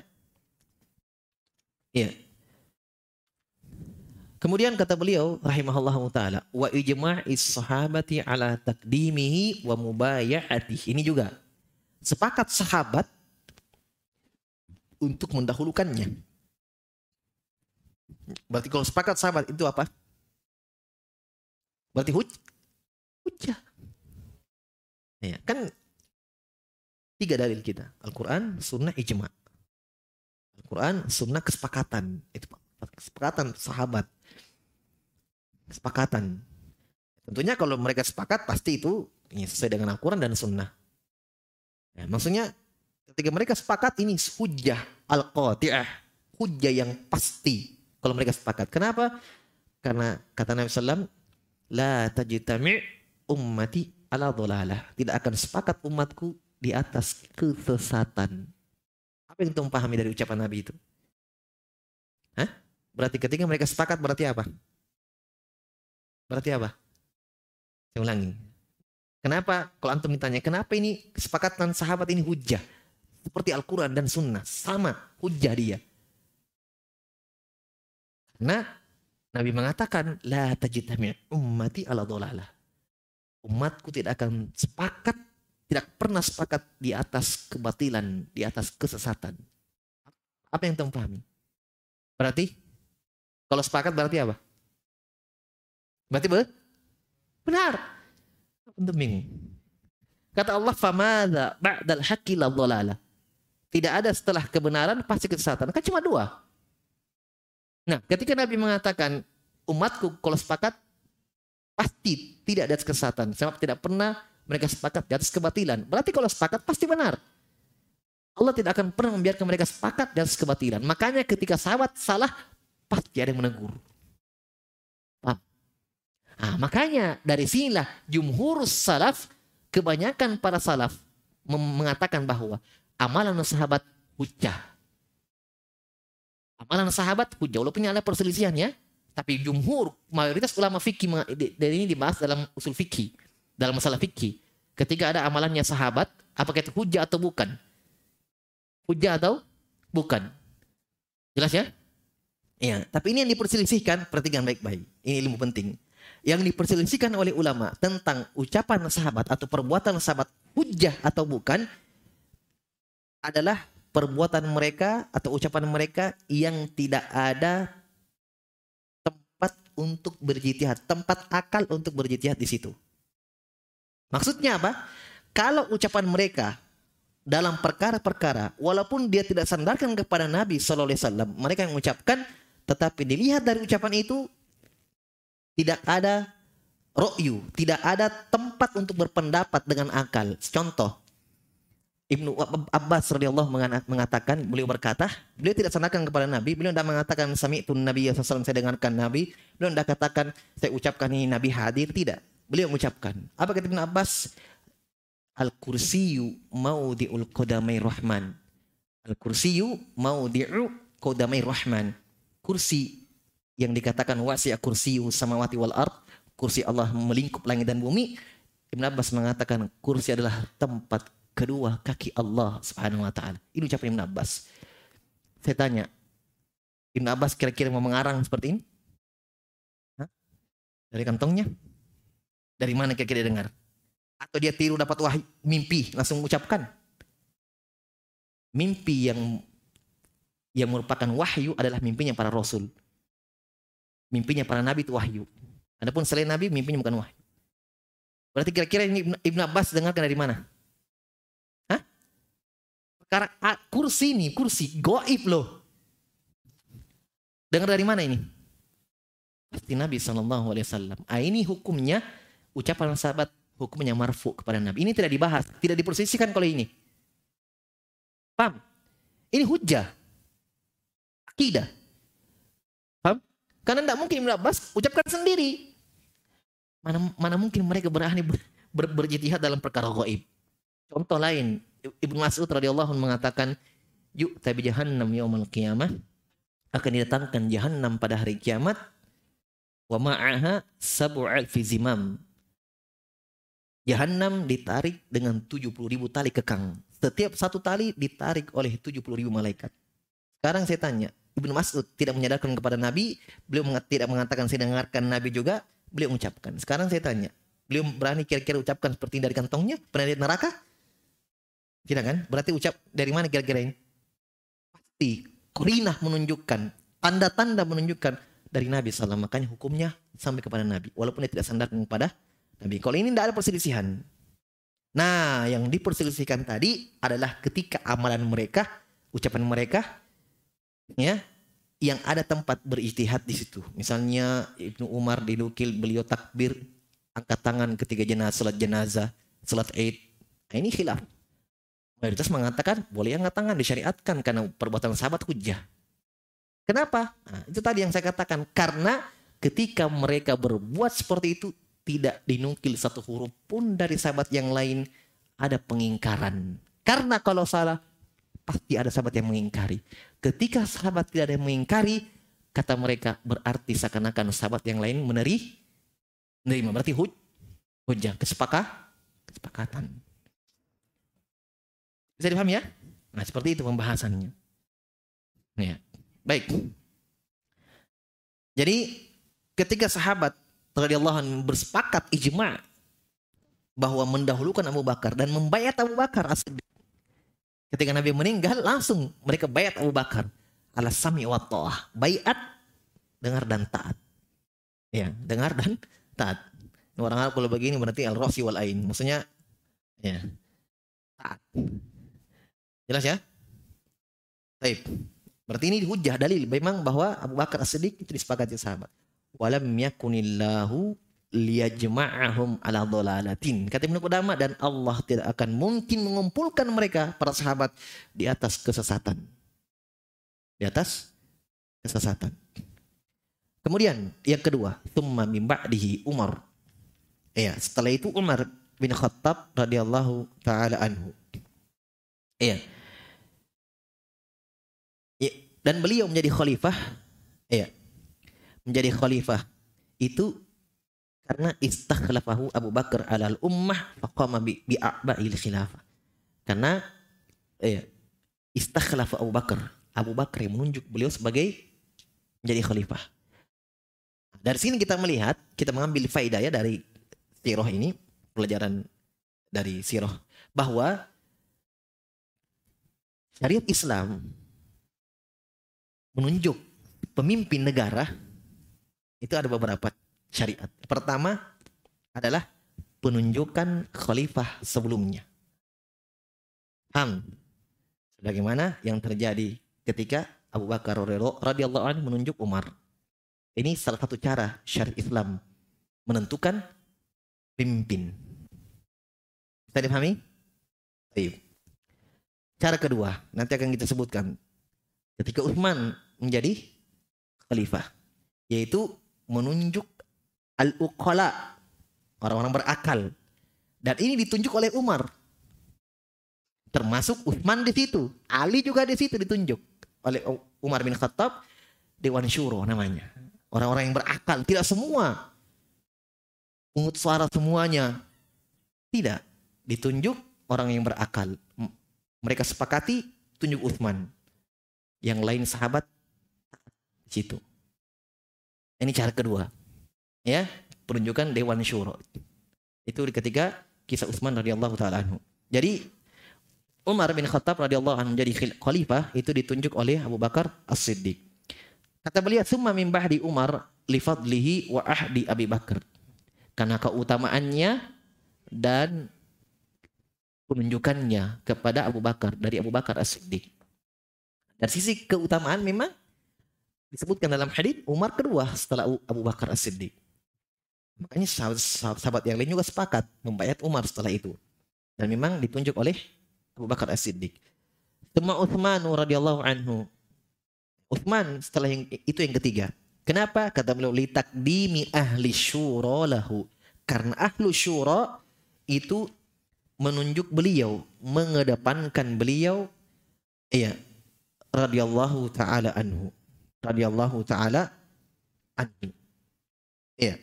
ya Kemudian kata beliau rahimahullah taala wa ijma'is sahabati ala takdimihi wa mubaya'atihi. Ini juga sepakat sahabat untuk mendahulukannya. Berarti kalau sepakat sahabat itu apa? Berarti huj hujah. Ya, kan tiga dalil kita. Al-Quran, sunnah, ijma. Al-Quran, sunnah, kesepakatan. Itu kesepakatan sahabat kesepakatan. Tentunya kalau mereka sepakat pasti itu ya, sesuai dengan Al-Quran dan Sunnah. Ya, maksudnya ketika mereka sepakat ini hujah al-qati'ah. Hujah yang pasti kalau mereka sepakat. Kenapa? Karena kata Nabi SAW, La tajitami' ummati ala dholalah. Tidak akan sepakat umatku di atas kesesatan. Apa yang kamu pahami dari ucapan Nabi itu? Hah? Berarti ketika mereka sepakat berarti apa? Berarti apa? Saya ulangi. Kenapa kalau antum ditanya, kenapa ini kesepakatan sahabat ini hujah? Seperti Al-Quran dan Sunnah. Sama hujah dia. Karena Nabi mengatakan, La tajitami ummati ala dolalah. Umatku tidak akan sepakat, tidak pernah sepakat di atas kebatilan, di atas kesesatan. Apa yang kamu pahami? Berarti, kalau sepakat berarti apa? Berarti be? benar. Bingung. Kata Allah, "Famada ba'dal haqqi la Tidak ada setelah kebenaran pasti kesesatan. Kan cuma dua. Nah, ketika Nabi mengatakan umatku kalau sepakat pasti tidak ada kesesatan. Sebab tidak pernah mereka sepakat di atas kebatilan. Berarti kalau sepakat pasti benar. Allah tidak akan pernah membiarkan mereka sepakat di atas kebatilan. Makanya ketika sahabat salah, pasti ada yang menegur. Nah, makanya dari sinilah jumhur salaf, kebanyakan para salaf mengatakan bahwa amalan sahabat hujah. Amalan sahabat hujah, walaupun ada perselisihan ya. Tapi jumhur, mayoritas ulama fikih dari ini dibahas dalam usul fikih, dalam masalah fikih. Ketika ada amalannya sahabat, apakah itu hujah atau bukan? Hujah atau bukan? Jelas ya? Iya, tapi ini yang diperselisihkan, perhatikan baik-baik. Ini ilmu penting yang diperselisihkan oleh ulama tentang ucapan sahabat atau perbuatan sahabat hujah atau bukan adalah perbuatan mereka atau ucapan mereka yang tidak ada tempat untuk berjihad, tempat akal untuk berjihad di situ. Maksudnya apa? Kalau ucapan mereka dalam perkara-perkara, walaupun dia tidak sandarkan kepada Nabi Shallallahu Alaihi Wasallam, mereka yang mengucapkan, tetapi dilihat dari ucapan itu tidak ada ro'yu, tidak ada tempat untuk berpendapat dengan akal. Contoh, Ibnu Abbas radhiyallahu mengatakan, beliau berkata, beliau tidak sanakan kepada Nabi, beliau tidak mengatakan sami itu Nabi SAW saya dengarkan Nabi, beliau tidak katakan saya ucapkan ini Nabi hadir, tidak. Beliau mengucapkan. Apa kata Ibnu Abbas? Al-kursiyu maudi'ul qadamai rahman. Al-kursiyu maudi'u qadamai rahman. Kursi yang dikatakan wasi'a kursiyu samawati wal ard, kursi Allah melingkup langit dan bumi. Ibn Abbas mengatakan kursi adalah tempat kedua kaki Allah Subhanahu wa taala. Ini ucapan Ibn Abbas. Saya tanya, Ibn Abbas kira-kira mau mengarang seperti ini? Hah? Dari kantongnya? Dari mana kira-kira dengar? Atau dia tiru dapat wahyu mimpi langsung ucapkan? Mimpi yang yang merupakan wahyu adalah mimpinya para rasul. Mimpinya para nabi itu wahyu. Adapun selain nabi mimpinya bukan wahyu. Berarti kira-kira ini Ibn Abbas dengarkan dari mana? Hah? Perkara kursi ini, kursi goib loh. Dengar dari mana ini? Pasti Nabi Shallallahu Alaihi Wasallam. Ah, ini hukumnya ucapan sahabat hukumnya marfu kepada Nabi. Ini tidak dibahas, tidak diposisikan kalau ini. Paham? Ini hujah. Akidah. Karena tidak mungkin Ibn Abbas ucapkan sendiri. Mana, mana mungkin mereka berani ber, berjihad dalam perkara gaib. Contoh lain, Ibnu Mas'ud radhiyallahu mengatakan, "Yuk tabi jahannam yaumul qiyamah." Akan didatangkan jahannam pada hari kiamat wa ma'aha sab'al fi zimam. Jahannam ditarik dengan 70 ribu tali kekang. Setiap satu tali ditarik oleh 70 ribu malaikat. Sekarang saya tanya, Ibnu Mas'ud tidak menyadarkan kepada Nabi, beliau tidak mengatakan saya dengarkan Nabi juga, beliau mengucapkan. Sekarang saya tanya, beliau berani kira-kira ucapkan seperti dari kantongnya? Pernah lihat neraka? Tidak kan? Berarti ucap dari mana kira-kira ini? Pasti korinah menunjukkan, tanda-tanda menunjukkan dari Nabi SAW. Makanya hukumnya sampai kepada Nabi. Walaupun dia tidak sandarkan kepada Nabi. Kalau ini tidak ada perselisihan. Nah, yang diperselisihkan tadi adalah ketika amalan mereka, ucapan mereka ya yang ada tempat berijtihad di situ. Misalnya Ibnu Umar dinukil beliau takbir angkat tangan ketika jenazah salat jenazah, salat Id. Nah, ini khilaf. Mayoritas mengatakan boleh angkat tangan disyariatkan karena perbuatan sahabat hujah. Kenapa? Nah, itu tadi yang saya katakan karena ketika mereka berbuat seperti itu tidak dinukil satu huruf pun dari sahabat yang lain ada pengingkaran. Karena kalau salah pasti ada sahabat yang mengingkari. Ketika sahabat tidak ada yang mengingkari, kata mereka berarti seakan-akan sahabat yang lain meneri, menerima. Berarti huj, hujah, kesepakah, kesepakatan. Bisa dipahami ya? Nah seperti itu pembahasannya. Ya. Baik. Jadi ketika sahabat radhiyallahu anhu bersepakat ijma bahwa mendahulukan Abu Bakar dan membayar Abu Bakar as Ketika Nabi meninggal langsung mereka bayat Abu Bakar. Ala sami wa ta'ah. Bayat dengar dan taat. Ya, dengar dan taat. Orang Arab kalau begini berarti al-rasi wal ain. Maksudnya ya. Taat. Jelas ya? Baik. Berarti ini hujah dalil memang bahwa Abu Bakar As-Siddiq itu disepakati sahabat. Walam yakunillahu liyajma'ahum ala dhalalatin. Kata Ibnu Qudamah dan Allah tidak akan mungkin mengumpulkan mereka para sahabat di atas kesesatan. Di atas kesesatan. Kemudian yang kedua, thumma min ba'dihi Umar. Iya, setelah itu Umar bin Khattab radhiyallahu taala anhu. Iya. Ya, dan beliau menjadi khalifah. Iya. Menjadi khalifah itu karena istakhlafahu Abu Bakar alal ummah faqama bi bi'aba'il khilafah. Karena eh, istakhlafa Abu Bakar. Abu Bakar yang menunjuk beliau sebagai menjadi khalifah. Dari sini kita melihat, kita mengambil faidah ya dari sirah ini, pelajaran dari sirah bahwa syariat Islam menunjuk pemimpin negara itu ada beberapa syariat. Pertama adalah penunjukan khalifah sebelumnya. Ham. Bagaimana yang terjadi ketika Abu Bakar radhiyallahu anhu menunjuk Umar. Ini salah satu cara syariat Islam menentukan pemimpin. Bisa dipahami? Baik. Cara kedua, nanti akan kita sebutkan. Ketika Utsman menjadi khalifah, yaitu menunjuk al-uqala, orang-orang berakal. Dan ini ditunjuk oleh Umar. Termasuk Uthman di situ. Ali juga di situ ditunjuk oleh Umar bin Khattab. Dewan Syuro namanya. Orang-orang yang berakal. Tidak semua. Pungut suara semuanya. Tidak. Ditunjuk orang yang berakal. Mereka sepakati tunjuk Uthman. Yang lain sahabat di situ. Ini cara kedua ya penunjukan Dewan Syuro. Itu ketika kisah Utsman radhiyallahu taala anhu. Jadi Umar bin Khattab radhiyallahu anhu menjadi khalifah itu ditunjuk oleh Abu Bakar As-Siddiq. Kata beliau, "Summa min ba'di Umar li fadlihi wa ahdi Abi Bakar." Karena keutamaannya dan penunjukannya kepada Abu Bakar dari Abu Bakar As-Siddiq. Dari sisi keutamaan memang disebutkan dalam hadis Umar kedua setelah Abu Bakar As-Siddiq. Makanya sahabat, sahabat yang lain juga sepakat membayar Umar setelah itu. Dan memang ditunjuk oleh Abu Bakar As-Siddiq. Tuma Uthman radhiyallahu anhu. Uthman setelah yang itu yang ketiga. Kenapa? Kata beliau litakdimi ahli syura lahu. Karena ahlu syura itu menunjuk beliau, mengedepankan beliau iya radhiyallahu taala anhu. Radhiyallahu taala anhu. Iya.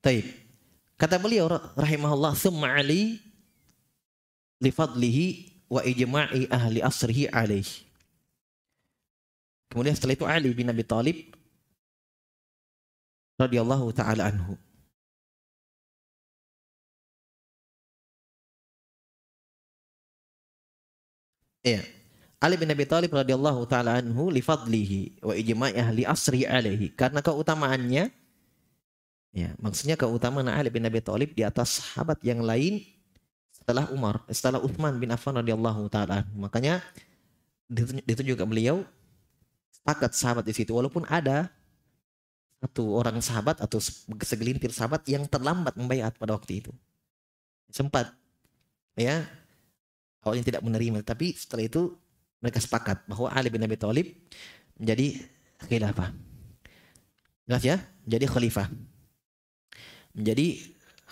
Taib. Kata beliau rahimahullah summa ali li fadlihi wa ijma'i ahli asrihi alaihi. Kemudian setelah itu Ali bin Abi Thalib radhiyallahu taala anhu. Iya. Ali bin Abi Thalib radhiyallahu taala anhu li fadlihi wa ijma'i ahli asri alaihi. Karena keutamaannya ya maksudnya keutamaan Ali bin Abi Thalib di atas sahabat yang lain setelah Umar setelah Uthman bin Affan radhiyallahu taala makanya itu juga beliau sepakat sahabat di situ. Walaupun ada satu orang sahabat atau segelintir sahabat yang terlambat membayar pada waktu itu. Sempat ya awalnya tidak menerima tapi setelah itu mereka sepakat bahwa Ali bin Abi Thalib menjadi khilafah. Jelas ya? Menjadi khalifah. Menjadi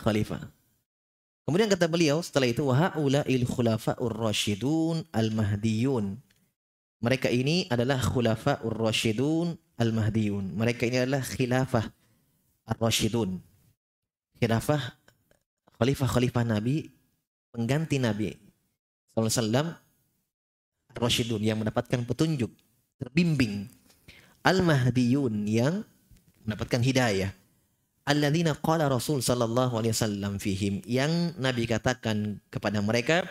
khalifah. Kemudian kata beliau setelah itu wahaula il khulafaur rasyidun al mahdiyun. Mereka ini adalah khulafaur rasyidun al mahdiyun. Mereka ini adalah khilafah ar-rasyidun. Khilafah khalifah-khalifah Nabi pengganti Nabi SAW Rasyidun yang mendapatkan petunjuk, terbimbing. Al-Mahdiyun yang mendapatkan hidayah. Alladzina qala Rasul sallallahu alaihi wasallam fihim yang Nabi katakan kepada mereka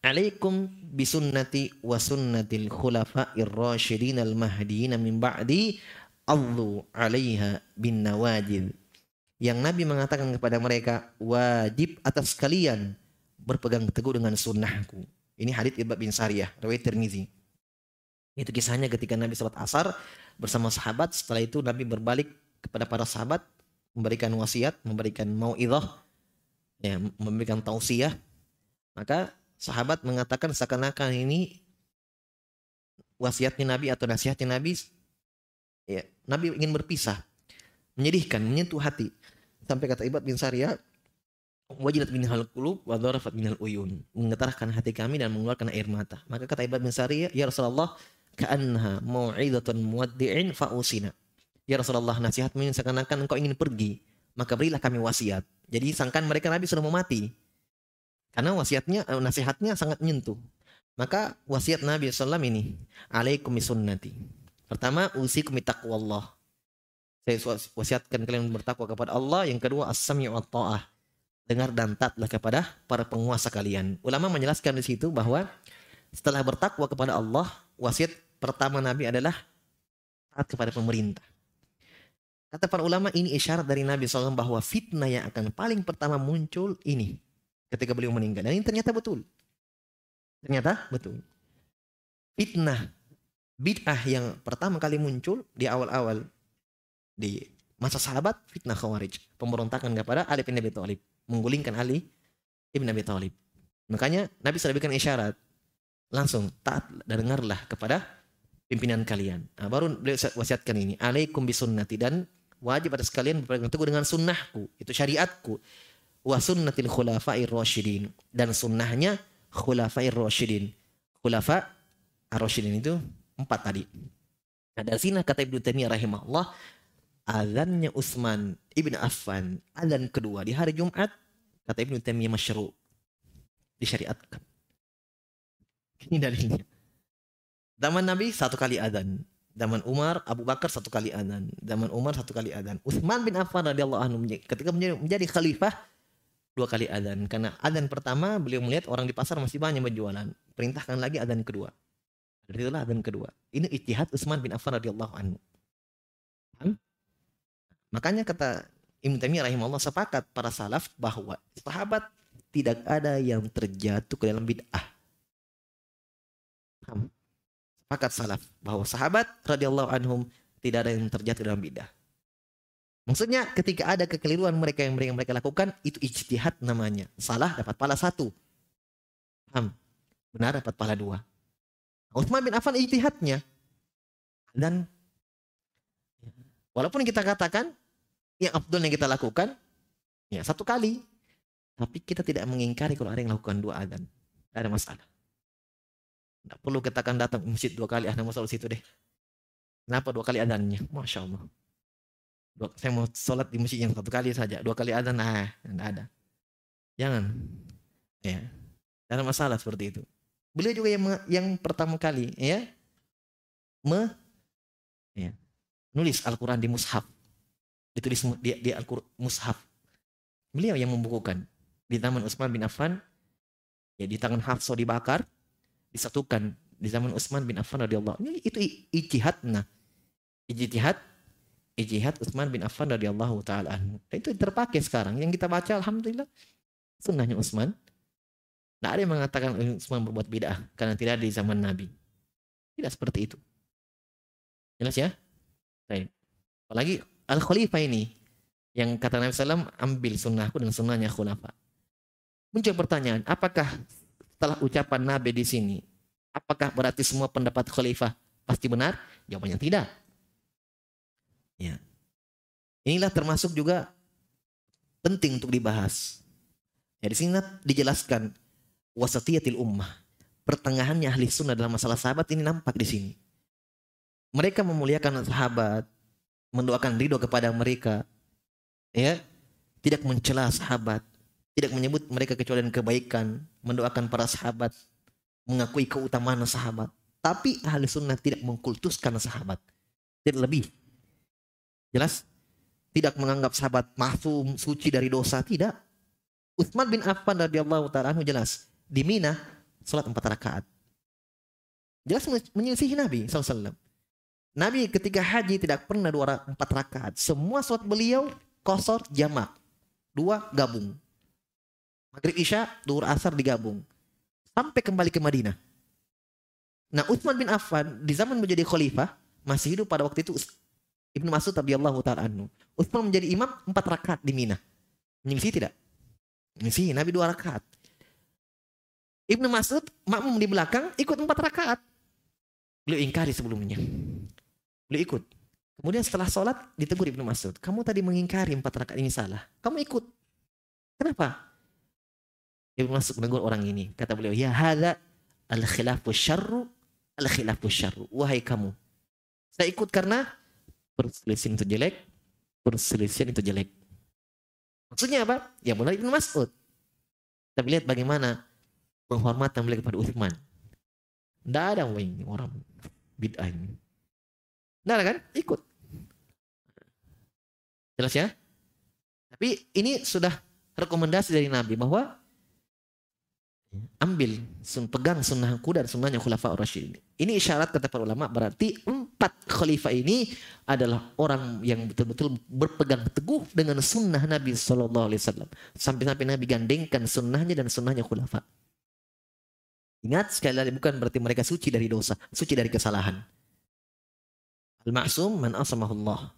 Alaikum bisunnati wa sunnatil khulafa'ir rasyidin al-mahdiyina min ba'di allu 'alaiha bin nawajid. Yang Nabi mengatakan kepada mereka wajib atas kalian berpegang teguh dengan sunnahku ini hadits Ibad bin Sariyah, riwayat Tirmizi. Itu kisahnya ketika Nabi salat asar bersama sahabat. Setelah itu Nabi berbalik kepada para sahabat memberikan wasiat, memberikan mauidhah, ya, memberikan tausiah. Maka sahabat mengatakan seakan-akan ini wasiatnya Nabi atau nasihatnya Nabi ya, Nabi ingin berpisah. Menyedihkan, menyentuh hati. Sampai kata Ibad bin Sariyah, wajilat minhal qulub wa dharafat minal uyun. Menggetarkan hati kami dan mengeluarkan air mata. Maka kata bin Sari ya Rasulullah ka'annaha mau'izatun muwaddi'in fa'usina. Ya Rasulullah nasihatmu seakan-akan engkau ingin pergi maka berilah kami wasiat. Jadi sangkan mereka Nabi sudah mau mati. Karena wasiatnya eh, nasihatnya sangat menyentuh. Maka wasiat Nabi SAW ini alaikum sunnati pertama usikum taqwallah. Saya wasiatkan kalian bertakwa kepada Allah. Yang kedua as-sami' wa ta'ah dengar dan taatlah kepada para penguasa kalian. Ulama menjelaskan di situ bahwa setelah bertakwa kepada Allah, wasiat pertama Nabi adalah taat kepada pemerintah. Kata para ulama ini isyarat dari Nabi SAW bahwa fitnah yang akan paling pertama muncul ini ketika beliau meninggal. Dan ini ternyata betul. Ternyata betul. Fitnah bid'ah yang pertama kali muncul di awal-awal di masa sahabat fitnah khawarij pemberontakan kepada Ali bin Abi Thalib menggulingkan Ali ibn Abi Thalib. Makanya Nabi sudah berikan isyarat langsung taat dan dengarlah kepada pimpinan kalian. Nah, baru beliau wasiatkan ini, alaikum bisunnati dan wajib atas kalian berpegang teguh dengan sunnahku, itu syariatku. Wa sunnatil khulafair rasyidin dan sunnahnya khulafair rasyidin. Khulafa ar-rasyidin itu empat tadi. Nah, dari sini kata Ibnu Taimiyah rahimahullah, azannya Utsman ibn Affan, azan kedua di hari Jumat, kata Ibnu Taimiyah masyru, disyariatkan. Ini dalilnya. Zaman Nabi satu kali azan. Zaman Umar, Abu Bakar satu kali azan. Zaman Umar satu kali azan. Utsman bin Affan radhiyallahu anhu ketika menjadi, khalifah dua kali azan. Karena azan pertama beliau melihat orang di pasar masih banyak berjualan. Perintahkan lagi azan kedua. Dari itulah azan kedua. Ini ijtihad Utsman bin Affan radhiyallahu anhu. Makanya kata Ibnu Taimiyah rahimahullah sepakat para salaf bahwa sahabat tidak ada yang terjatuh ke dalam bid'ah. Sepakat salaf bahwa sahabat radhiyallahu anhum tidak ada yang terjatuh dalam bid'ah. Maksudnya ketika ada kekeliruan mereka yang mereka, mereka lakukan itu ijtihad namanya. Salah dapat pala satu. Paham? Benar dapat pala dua. Utsman bin Affan ijtihadnya dan Walaupun kita katakan yang abdul yang kita lakukan ya satu kali, tapi kita tidak mengingkari kalau ada yang lakukan dua adzan. Tidak ada masalah. Tidak perlu kita akan datang masjid dua kali, ah masalah situ deh. Kenapa dua kali adanya? Masya Allah. Dua, saya mau sholat di masjid yang satu kali saja, dua kali adzan, nah, tidak ada. Jangan. Ya. Tidak ada masalah seperti itu. Beliau juga yang yang pertama kali ya me nulis Al-Qur'an di mushaf. Ditulis di, di Al-Qur'an mushaf. Beliau yang membukukan di zaman Utsman bin Affan ya di tangan Hafsah dibakar disatukan di zaman Utsman bin Affan radhiyallahu ini itu ijtihad nah ijtihad ijtihad Utsman bin Affan radhiyallahu taala anhu itu terpakai sekarang yang kita baca alhamdulillah sunnahnya Utsman tidak ada yang mengatakan Utsman berbuat bid'ah karena tidak ada di zaman Nabi. Tidak seperti itu. Jelas ya? Apalagi Al-Khalifah ini yang kata Nabi SAW ambil sunnahku dan sunnahnya khulafa. Muncul pertanyaan, apakah setelah ucapan Nabi di sini, apakah berarti semua pendapat khalifah pasti benar? Jawabannya tidak. Ya. Inilah termasuk juga penting untuk dibahas. Ya, di sini dijelaskan wasatiyatil ummah. Pertengahannya ahli sunnah dalam masalah sahabat ini nampak di sini. Mereka memuliakan sahabat, mendoakan ridho kepada mereka, ya, tidak mencela sahabat, tidak menyebut mereka kecuali kebaikan, mendoakan para sahabat, mengakui keutamaan sahabat. Tapi ahli sunnah tidak mengkultuskan sahabat, tidak lebih. Jelas? Tidak menganggap sahabat mahfum, suci dari dosa, tidak. Utsman bin Affan radhiyallahu taala jelas di Mina sholat empat rakaat. Jelas menyelisihi Nabi SAW. Nabi ketika haji tidak pernah dua empat rakaat. Semua sholat beliau kosor jamak. Dua gabung. Maghrib Isya, duhur asar digabung. Sampai kembali ke Madinah. Nah Utsman bin Affan di zaman menjadi khalifah masih hidup pada waktu itu Ibnu Mas'ud radhiyallahu taala anhu. Utsman menjadi imam empat rakaat di Mina. Menyelisihi tidak? Menyelisihi Nabi dua rakaat. Ibnu Mas'ud makmum di belakang ikut empat rakaat. Beliau ingkari sebelumnya. Beliau ikut. Kemudian setelah sholat ditegur Ibnu Mas'ud. Kamu tadi mengingkari empat rakaat ini salah. Kamu ikut. Kenapa? Ibnu Mas'ud menegur orang ini. Kata beliau, ya hada al khilafu syarru al khilafu syarru. Wahai kamu. Saya ikut karena perselisihan itu jelek, perselisihan itu jelek. Maksudnya apa? Ya mulai Ibnu Mas'ud. Tapi lihat bagaimana penghormatan beliau kepada Uthman. Tidak ada orang bid'ah ini. Ada kan? Ikut. Jelas ya? Tapi ini sudah rekomendasi dari Nabi bahwa ambil pegang sunnahku dan sunnahnya khulafa Rasyidin. Ini isyarat kata para ulama berarti empat khalifah ini adalah orang yang betul-betul berpegang teguh dengan sunnah Nabi Shallallahu Alaihi Wasallam sampai-sampai Nabi gandengkan sunnahnya dan sunnahnya khulafa. Ingat sekali lagi bukan berarti mereka suci dari dosa, suci dari kesalahan. Al-ma'sum man asamahullah.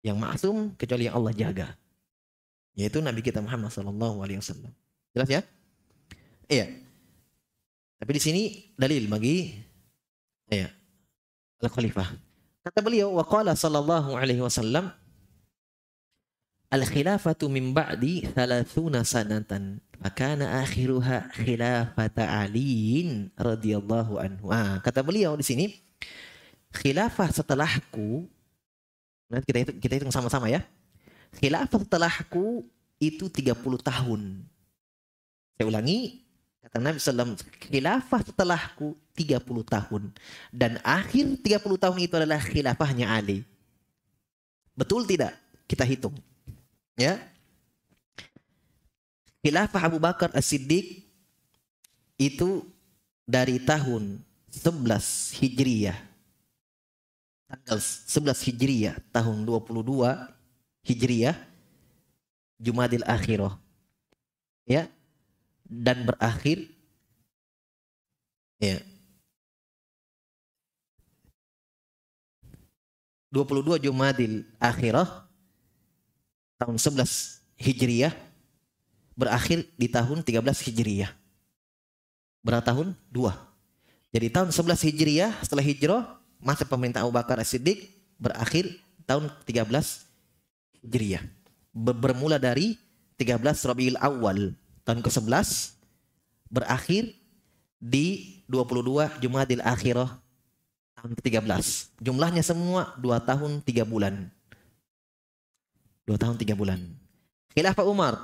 Yang ma'sum kecuali yang Allah jaga. Yaitu Nabi kita Muhammad sallallahu alaihi wasallam. Jelas ya? Iya. Tapi di sini dalil bagi iya. Al-Khalifah. Kata beliau, wa qala sallallahu alaihi wasallam, Al-khilafatu min ba'di 30 sanatan. Fakana akhiruha khilafata Aliin radhiyallahu anhu. Ah, kata beliau di sini khilafah setelahku kita hitung, kita hitung sama-sama ya. Khilafah setelahku itu 30 tahun. Saya ulangi, kata Nabi SAW, khilafah setelahku 30 tahun. Dan akhir 30 tahun itu adalah khilafahnya Ali. Betul tidak? Kita hitung. Ya, Khilafah Abu Bakar As-Siddiq itu dari tahun 11 Hijriyah. Tanggal 11 Hijriyah tahun 22 Hijriyah Jumadil Akhirah. Ya. Dan berakhir ya 22 Jumadil Akhirah tahun 11 Hijriyah berakhir di tahun 13 Hijriyah. Berapa tahun? Dua. Jadi tahun 11 Hijriyah setelah hijrah masa pemerintah Abu Bakar As-Siddiq berakhir tahun 13 Hijriah. Bermula dari 13 Rabiul Awal tahun ke-11 berakhir di 22 Jumadil Akhirah tahun ke-13. Jumlahnya semua 2 tahun 3 bulan. 2 tahun 3 bulan. Khilafah Umar.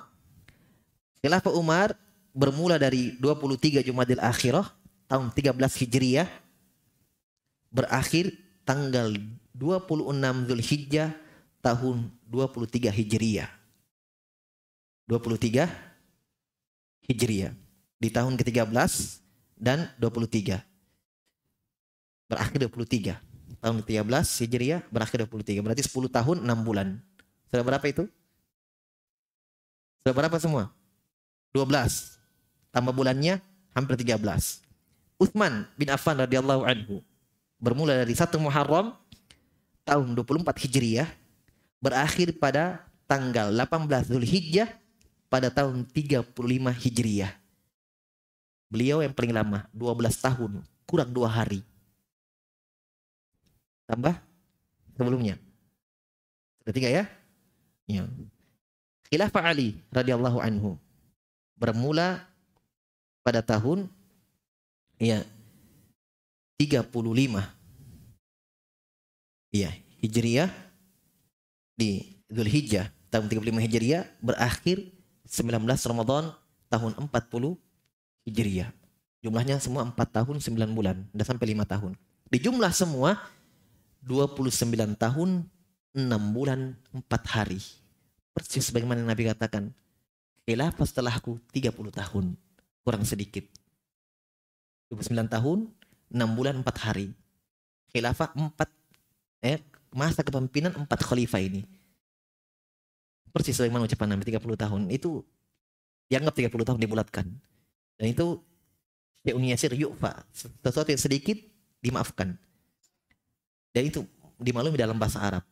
Khilafah Umar bermula dari 23 Jumadil Akhirah tahun 13 Hijriah berakhir tanggal 26 Zulhijjah tahun 23 Hijriah. 23 Hijriah di tahun ke-13 dan 23. Berakhir 23. Tahun ke-13 Hijriah berakhir 23. Berarti 10 tahun 6 bulan. Sudah berapa itu? Sudah berapa semua? 12. Tambah bulannya hampir 13. Uthman bin Affan radhiyallahu anhu bermula dari 1 Muharram tahun 24 Hijriah berakhir pada tanggal 18 Zulhijjah pada tahun 35 Hijriah. Beliau yang paling lama 12 tahun kurang dua hari. Tambah sebelumnya. Sudah tiga ya? Ya. Khilafah Ali radhiyallahu anhu bermula pada tahun ya 35 Iya, Hijriah di Zulhijjah tahun 35 Hijriah berakhir 19 Ramadan tahun 40 Hijriah. Jumlahnya semua 4 tahun 9 bulan, udah sampai 5 tahun. Di jumlah semua 29 tahun 6 bulan 4 hari. Persis sebagaimana Nabi katakan, khilafah setelahku 30 tahun, kurang sedikit. 29 tahun 6 bulan 4 hari. Khilafah 4 eh, masa kepemimpinan empat khalifah ini. Persis sebagaimana ucapan Nabi 30 tahun. Itu dianggap 30 tahun dibulatkan. Dan itu Syai'un yasir yu'fa. Sesuatu yang sedikit dimaafkan. Dan itu dimaklumi dalam bahasa Arab.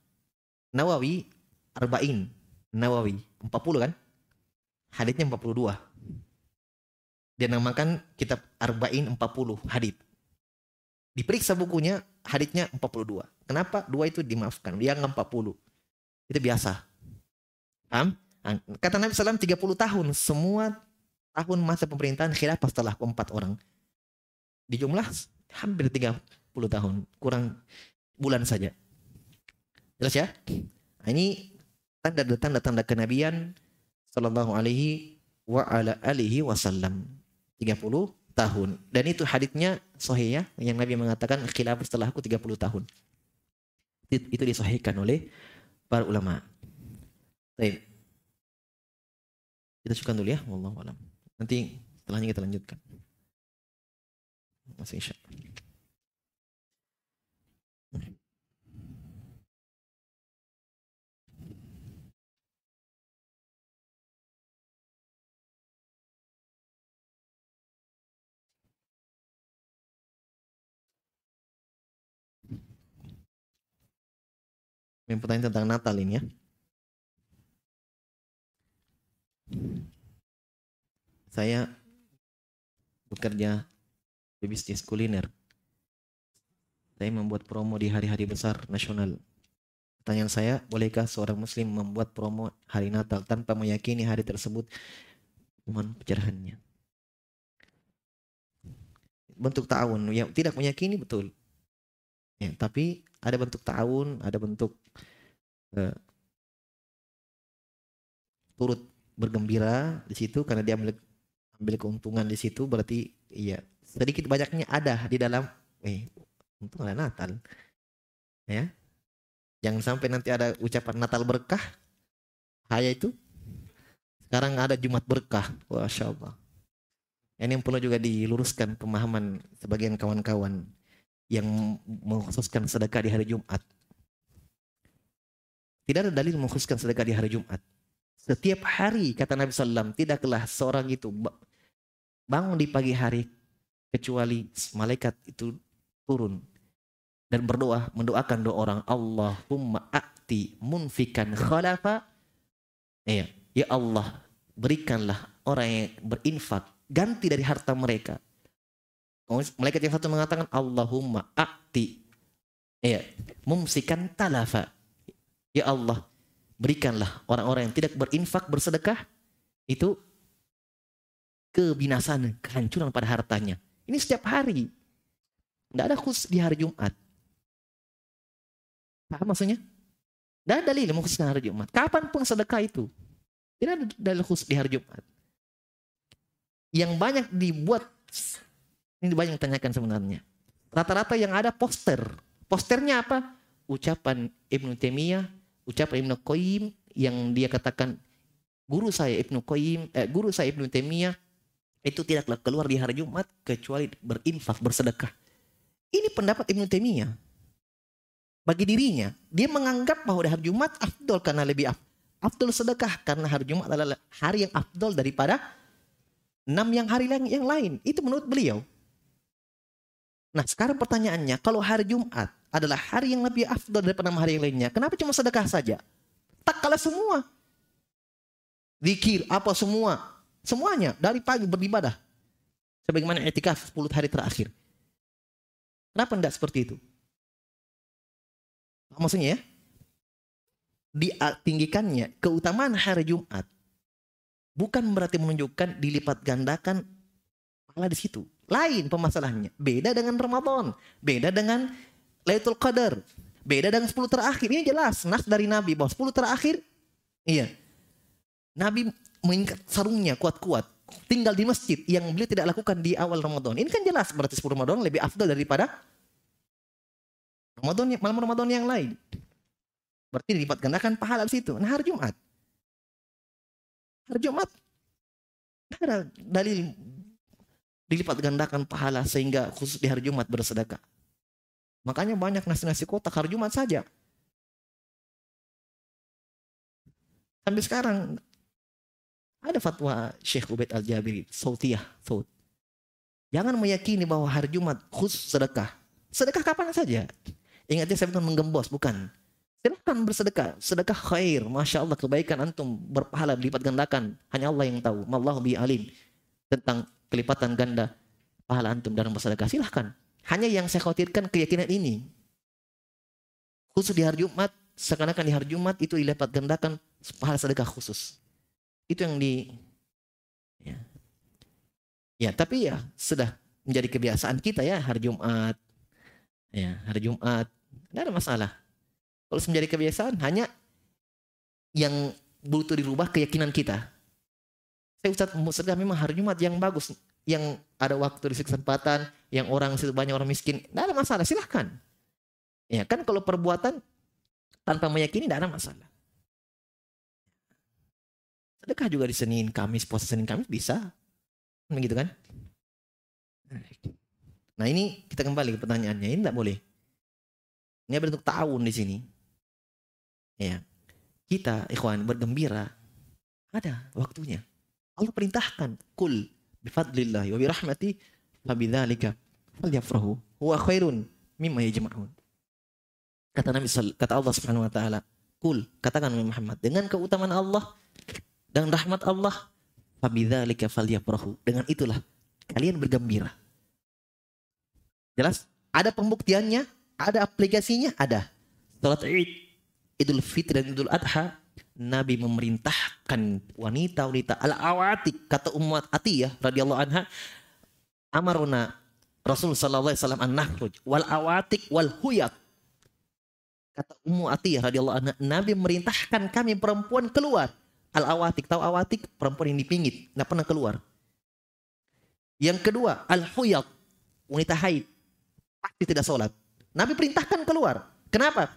Nawawi arba'in. Nawawi 40 kan? Haditnya 42. Dia namakan kitab arba'in 40 hadit. Diperiksa bukunya, haditnya 42. Kenapa? Dua itu dimaafkan. Nggak 40. Itu biasa. Paham? Kata Nabi SAW 30 tahun. Semua tahun masa pemerintahan khilafah setelah empat orang. Di jumlah hampir 30 tahun. Kurang bulan saja. Jelas ya? Nah, ini tanda-tanda tanda kenabian sallallahu alaihi wa ala alihi wasallam. 30 tahun. Dan itu haditnya sahih ya, yang Nabi mengatakan khilafah setelahku 30 tahun. Itu, disahihkan oleh para ulama. Baik. Kita cukupkan dulu ya, wallahu alam. Nanti setelahnya kita lanjutkan. Masih insya yang pertanyaan tentang Natal ini ya. Saya bekerja di bisnis kuliner. Saya membuat promo di hari-hari besar nasional. Pertanyaan saya, bolehkah seorang muslim membuat promo hari Natal tanpa meyakini hari tersebut mohon pencerahannya. Bentuk ta'awun, ya tidak meyakini betul. Ya, tapi ada bentuk ta'awun, ada bentuk uh, turut bergembira di situ karena dia ambil ambil keuntungan di situ berarti iya sedikit banyaknya ada di dalam eh untung ada Natal ya. Jangan sampai nanti ada ucapan Natal berkah haya itu sekarang ada Jumat berkah Masya Allah. Ini yang perlu juga diluruskan pemahaman sebagian kawan-kawan yang mengkhususkan sedekah di hari Jumat. Tidak ada dalil mengkhususkan sedekah di hari Jumat. Setiap hari kata Nabi SAW tidaklah seorang itu bangun di pagi hari kecuali malaikat itu turun dan berdoa mendoakan doa orang Allahumma a'ti munfikan khalafa ya ya Allah berikanlah orang yang berinfak ganti dari harta mereka malaikat yang satu mengatakan Allahumma akti ya mumsikan talafa Ya Allah, berikanlah orang-orang yang tidak berinfak bersedekah itu kebinasaan, kehancuran pada hartanya. Ini setiap hari. Tidak ada khusus di hari Jumat. Paham maksudnya? Tidak ada dalil khusus di hari Jumat. Kapan pun sedekah itu. Tidak ada khusus di hari Jumat. Yang banyak dibuat, ini banyak tanyakan sebenarnya. Rata-rata yang ada poster. Posternya apa? Ucapan Ibnu Taimiyah, ucapan Ibnu Qayyim yang dia katakan guru saya Ibnu Qayyim, eh, guru saya Ibnu Taimiyah itu tidaklah keluar di hari Jumat kecuali berinfak, bersedekah. Ini pendapat Ibnu Taimiyah. Bagi dirinya, dia menganggap bahwa hari Jumat afdol karena lebih af, afdol sedekah karena hari Jumat adalah hari yang afdol daripada enam yang hari yang lain. Itu menurut beliau. Nah sekarang pertanyaannya, kalau hari Jumat adalah hari yang lebih afdol daripada enam hari yang lainnya, kenapa cuma sedekah saja? Tak kalah semua. Zikir, apa semua, Semuanya dari pagi beribadah. Sebagaimana etikaf 10 hari terakhir. Kenapa tidak seperti itu? Maksudnya ya, ditinggikannya keutamaan hari Jumat bukan berarti menunjukkan dilipat gandakan pahala di situ. Lain pemasalahnya. Beda dengan Ramadan, beda dengan Lailatul Qadar, beda dengan 10 terakhir. Ini jelas nas dari Nabi bahwa 10 terakhir iya. Nabi mengikat sarungnya kuat-kuat tinggal di masjid yang beliau tidak lakukan di awal Ramadan. Ini kan jelas berarti 10 Ramadan lebih afdal daripada Ramadan malam Ramadan yang lain. Berarti dilipat gandakan pahala di situ. Nah hari Jumat. Hari Jumat. Ada dalil dilipat gandakan pahala sehingga khusus di hari Jumat bersedekah. Makanya banyak nasi-nasi kotak hari Jumat saja. Sampai sekarang ada fatwa Syekh Ubaid Al-Jabiri, Sautiyah, Saut. Jangan meyakini bahwa hari Jumat khusus sedekah. Sedekah kapan saja. Ingatnya saya bukan menggembos, bukan. Silahkan bersedekah. Sedekah khair. Masya Allah kebaikan antum berpahala dilipat gandakan. Hanya Allah yang tahu. Mallahu bi alim. Tentang kelipatan ganda pahala antum dalam bersedekah. Silahkan. Hanya yang saya khawatirkan keyakinan ini. Khusus di hari Jumat. Seakan-akan di hari Jumat itu dilipat gandakan pahala sedekah khusus. Itu yang di ya. Ya, tapi ya sudah menjadi kebiasaan kita ya hari Jumat. Ya, hari Jumat. Tidak ada masalah. Kalau menjadi kebiasaan hanya yang butuh dirubah keyakinan kita. Saya Ustaz sedekah memang hari Jumat yang bagus, yang ada waktu di kesempatan, yang orang banyak orang miskin, tidak ada masalah, silahkan. Ya kan kalau perbuatan tanpa meyakini tidak ada masalah. Sedekah juga di Senin, Kamis, puasa Senin, Kamis bisa. Begitu kan? Nah ini kita kembali ke pertanyaannya. Ini tidak boleh. Ini bentuk tahun di sini. Ya. Kita, ikhwan, bergembira. Ada waktunya. Allah perintahkan. Kul bifadlillahi wa birahmati fabidzalika falyafrahu huwa khairun mimma yajma'un. Kata Nabi kata Allah Subhanahu wa taala, "Kul," katakan Muhammad, dengan keutamaan Allah dan rahmat Allah fabidzalika falyafrahu dengan itulah kalian bergembira jelas ada pembuktiannya ada aplikasinya ada salat Id Idul Fitri dan Idul Adha Nabi memerintahkan wanita-wanita al-awatik kata Ummat Atiyah radhiyallahu anha amaruna Rasul sallallahu alaihi wasallam an-nakhruj wal awatik wal huyat kata Ummu Atiyah radhiyallahu anha Nabi memerintahkan kami perempuan keluar Al-awatik, tahu awatik? Perempuan yang dipingit, nggak pernah keluar. Yang kedua, al-huyat, wanita haid, pasti tidak sholat. Nabi perintahkan keluar. Kenapa?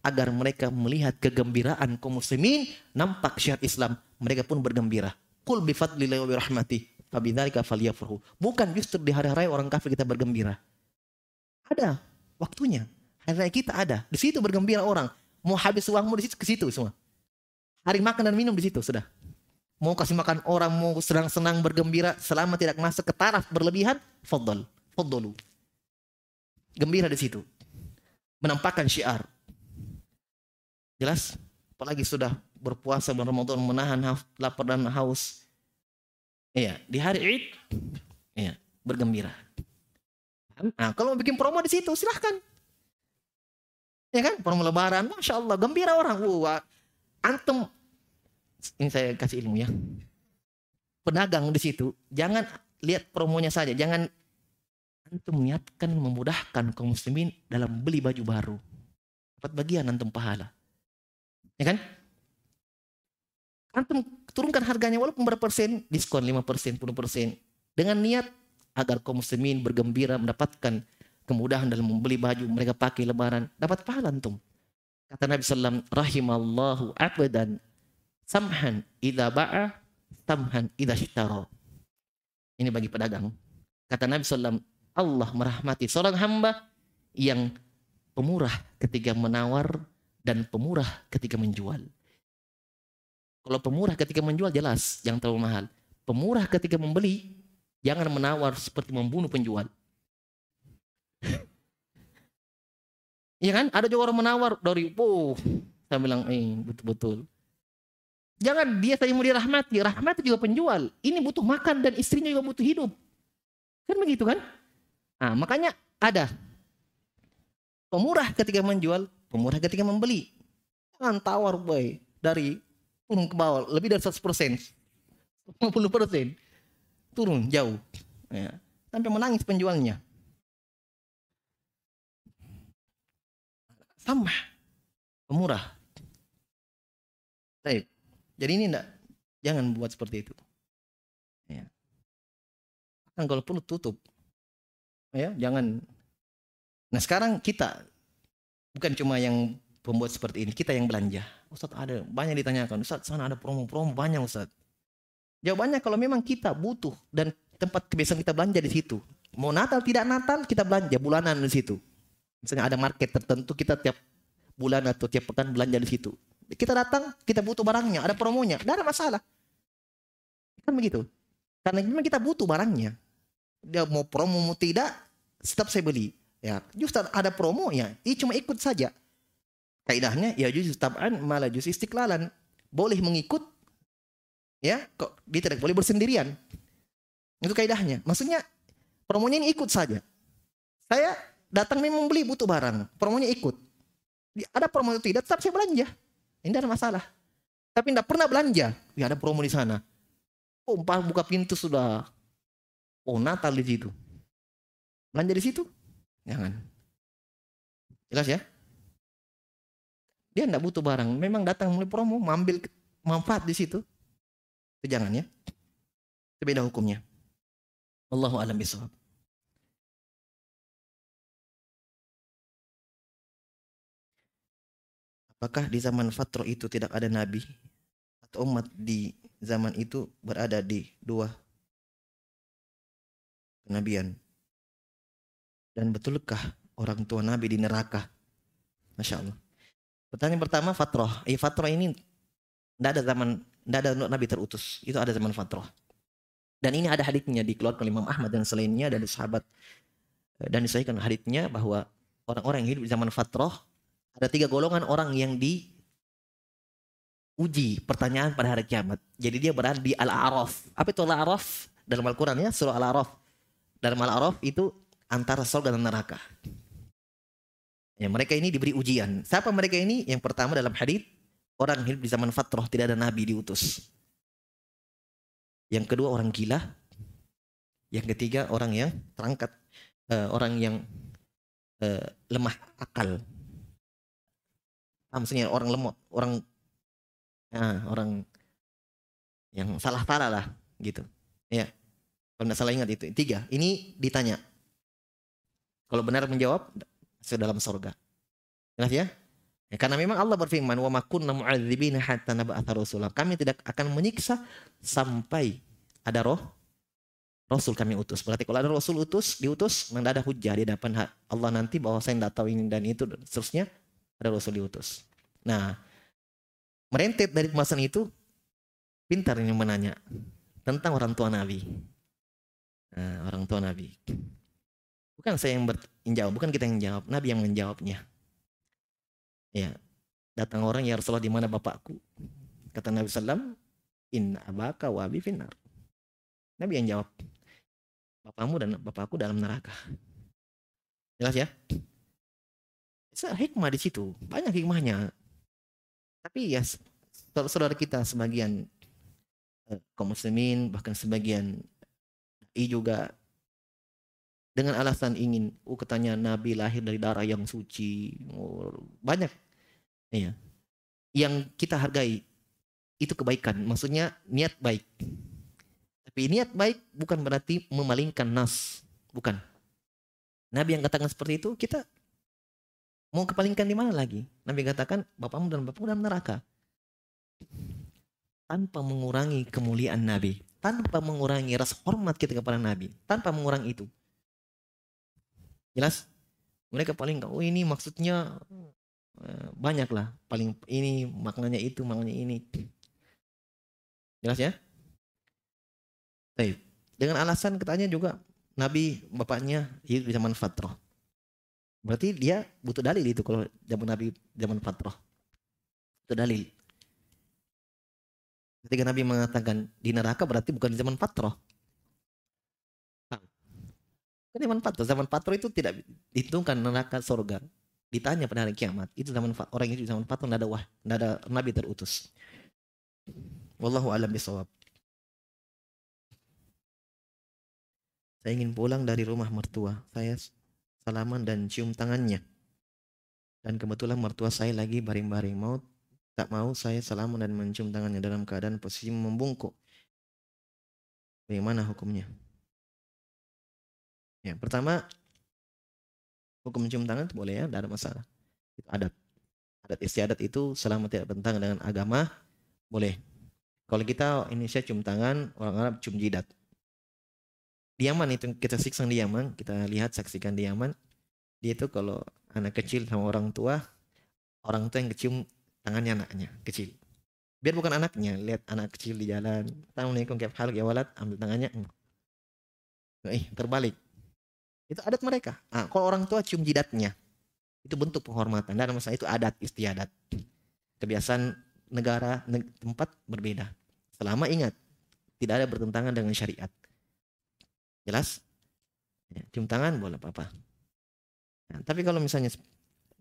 Agar mereka melihat kegembiraan kaum muslimin, nampak syiar Islam, mereka pun bergembira. Kul bifadlillahi wa birahmati, fabidzalika falyafrahu. Bukan justru di hari-hari orang kafir kita bergembira. Ada waktunya. Hari-hari kita ada. Di situ bergembira orang. Mau habis uangmu di situ ke situ semua. Hari makan dan minum di situ sudah. Mau kasih makan orang, mau senang-senang bergembira selama tidak masuk ke taraf berlebihan, fadl, fadlu. Gembira di situ. Menampakkan syiar. Jelas? Apalagi sudah berpuasa bulan Ramadan menahan lapar dan haus. Iya, di hari Id, iya, bergembira. Nah, kalau mau bikin promo di situ silahkan. Ya kan? Promo lebaran, Masya Allah, gembira orang. Wah, antum, ini saya kasih ilmu ya. Pedagang di situ, jangan lihat promonya saja. Jangan antum niatkan memudahkan kaum muslimin dalam beli baju baru. Dapat bagian antum pahala. Ya kan? Antum turunkan harganya walaupun berapa persen, diskon 5 persen, 10 persen. Dengan niat agar kaum muslimin bergembira mendapatkan kemudahan dalam membeli baju mereka pakai lebaran, dapat pahala antum. Kata Nabi SAW, rahimallahu abdan samhan idha ba'a samhan idha syitara. Ini bagi pedagang. Kata Nabi SAW, Allah merahmati seorang hamba yang pemurah ketika menawar dan pemurah ketika menjual. Kalau pemurah ketika menjual jelas, jangan terlalu mahal. Pemurah ketika membeli, jangan menawar seperti membunuh penjual. Iya kan? Ada juga orang menawar dari, oh, saya bilang, eh, betul-betul. Jangan dia saja mau dirahmati, rahmati juga penjual. Ini butuh makan dan istrinya juga butuh hidup. Kan begitu kan? Nah, makanya ada pemurah ketika menjual, pemurah ketika membeli. Jangan tawar boy dari turun ke bawah lebih dari 100 persen, 50 persen turun jauh, ya. sampai menangis penjualnya. sama pemurah. Baik. Jadi ini enggak jangan buat seperti itu. Ya. Kan kalau perlu tutup. Ya, jangan. Nah, sekarang kita bukan cuma yang pembuat seperti ini, kita yang belanja. Ustaz ada banyak ditanyakan, Ustaz sana ada promo-promo banyak Ustaz. Jawabannya kalau memang kita butuh dan tempat kebiasaan kita belanja di situ. Mau Natal tidak Natal kita belanja bulanan di situ. Misalnya ada market tertentu kita tiap bulan atau tiap pekan belanja di situ. Kita datang, kita butuh barangnya, ada promonya, tidak ada masalah. Kan begitu. Karena memang kita butuh barangnya. Dia mau promo mau tidak, tetap saya beli. Ya, justru ada promo ya, ini cuma ikut saja. Kaidahnya ya justru tab'an malah justru istiqlalan. Boleh mengikut ya, kok dia tidak boleh bersendirian. Itu kaidahnya. Maksudnya promonya ini ikut saja. Saya datang memang beli butuh barang, promonya ikut. Ada promo itu tidak, tetap saya belanja. Ini ada masalah. Tapi tidak pernah belanja, ya ada promo di sana. Oh, buka pintu sudah. Oh, Natal di situ. Belanja di situ? Jangan. Jelas ya? Dia tidak butuh barang. Memang datang mulai promo, mengambil manfaat di situ. Itu jangan ya. Itu beda hukumnya. Allahu alam bisawab. Apakah di zaman Fatro itu tidak ada nabi atau umat di zaman itu berada di dua kenabian? Dan betulkah orang tua nabi di neraka? Masya Allah. Pertanyaan pertama Fatroh. Eh Fatroh ini tidak ada zaman, tidak ada nabi terutus. Itu ada zaman Fatroh. Dan ini ada haditsnya dikeluarkan oleh Imam Ahmad dan selainnya dari sahabat dan disahkan haditsnya bahwa orang-orang yang hidup di zaman Fatroh ada tiga golongan orang yang di uji pertanyaan pada hari kiamat. Jadi dia berada di Al-A'raf. Apa itu Al-A'raf? Dalam Al-Quran ya, surah Al-A'raf. Dalam Al-A'raf itu antara surga dan neraka. Ya, mereka ini diberi ujian. Siapa mereka ini? Yang pertama dalam hadis orang hidup di zaman fatrah tidak ada nabi diutus. Yang kedua orang gila. Yang ketiga orang yang terangkat, uh, orang yang uh, lemah akal ah, maksudnya orang lemot orang ya, orang yang salah salah lah gitu ya kalau tidak salah ingat itu tiga ini ditanya kalau benar menjawab sudah dalam surga jelas ya Ya, karena memang Allah berfirman, "Wa ma mu'adzibina hatta nab'atha rasulah." Kami tidak akan menyiksa sampai ada roh Rasul kami utus. Berarti kalau ada Rasul utus, diutus, tidak ada hujah di hadapan Allah nanti bahwa saya tidak tahu ini dan itu dan seterusnya ada Rasul diutus. Nah, merentet dari pembahasan itu, pintar ini menanya tentang orang tua Nabi. Nah, orang tua Nabi. Bukan saya yang menjawab, bukan kita yang jawab, Nabi yang menjawabnya. Ya, datang orang ya Rasulullah di mana bapakku? Kata Nabi Sallam, In abaka wa abi finnar. Nabi yang jawab, bapakmu dan bapakku dalam neraka. Jelas ya? hikmah di situ, banyak hikmahnya. Tapi ya saudara kita sebagian eh, kaum muslimin bahkan sebagian i juga dengan alasan ingin oh katanya nabi lahir dari darah yang suci. Oh, banyak. Ya yang kita hargai itu kebaikan. Maksudnya niat baik. Tapi niat baik bukan berarti memalingkan nas. Bukan. Nabi yang katakan seperti itu kita mau kepalingkan di mana lagi? Nabi katakan bapakmu dan bapakmu dalam neraka. Tanpa mengurangi kemuliaan nabi. Tanpa mengurangi rasa hormat kita kepada nabi. Tanpa mengurangi itu Jelas? Mereka paling oh ini maksudnya eh, banyak lah. Paling ini maknanya itu, maknanya ini. Jelas ya? Baik. Dengan alasan katanya juga Nabi bapaknya hidup di zaman fatrah. Berarti dia butuh dalil itu kalau zaman Nabi zaman fatrah. Itu dalil. Ketika Nabi mengatakan di neraka berarti bukan di zaman fatrah. Kan zaman patro, zaman patro itu tidak dihitungkan neraka surga. Ditanya pada hari kiamat, itu zaman orang itu zaman patro tidak ada wah, tidak ada nabi terutus. Wallahu alam bisawab. Saya ingin pulang dari rumah mertua. Saya salaman dan cium tangannya. Dan kebetulan mertua saya lagi baring-baring. Mau tak mau saya salaman dan mencium tangannya dalam keadaan posisi membungkuk. Bagaimana hukumnya? Ya, pertama hukum cium tangan itu boleh ya, tidak ada masalah. Itu adat. Adat istiadat itu selama tidak bertentangan dengan agama boleh. Kalau kita Indonesia cium tangan, orang Arab cium jidat. Di Yaman itu kita siksa di Yaman, kita lihat saksikan di Yaman. Dia itu kalau anak kecil sama orang tua, orang tua yang kecium tangannya anaknya kecil. Biar bukan anaknya, lihat anak kecil di jalan. Assalamualaikum kayak hal ya walad, ambil tangannya. Eh, terbalik itu adat mereka. Nah, kalau orang tua cium jidatnya, itu bentuk penghormatan. Dan masa itu adat istiadat. Kebiasaan negara tempat berbeda. Selama ingat, tidak ada bertentangan dengan syariat. Jelas? Ya, cium tangan boleh apa-apa. Nah, tapi kalau misalnya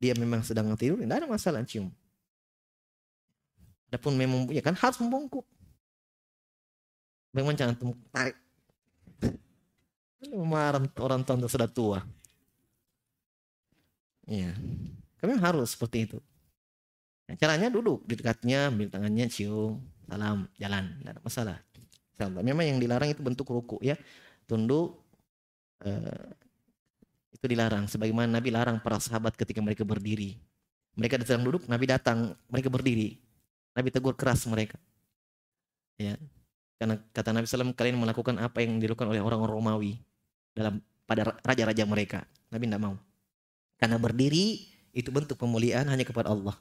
dia memang sedang tidur, tidak ada masalah cium. Adapun memang ya kan harus membungkuk. Memang jangan tarik Marah orang tua sudah tua. Iya. Kami harus seperti itu. Nah, caranya duduk di dekatnya, ambil tangannya, cium, salam, jalan, tidak ada masalah. Salam. Memang yang dilarang itu bentuk ruku ya, tunduk eh, itu dilarang. Sebagaimana Nabi larang para sahabat ketika mereka berdiri. Mereka sedang duduk, Nabi datang, mereka berdiri. Nabi tegur keras mereka. Ya, karena kata Nabi SAW kalian melakukan apa yang dilakukan oleh orang Romawi dalam pada raja-raja mereka. Nabi tidak mau. Karena berdiri itu bentuk pemuliaan hanya kepada Allah.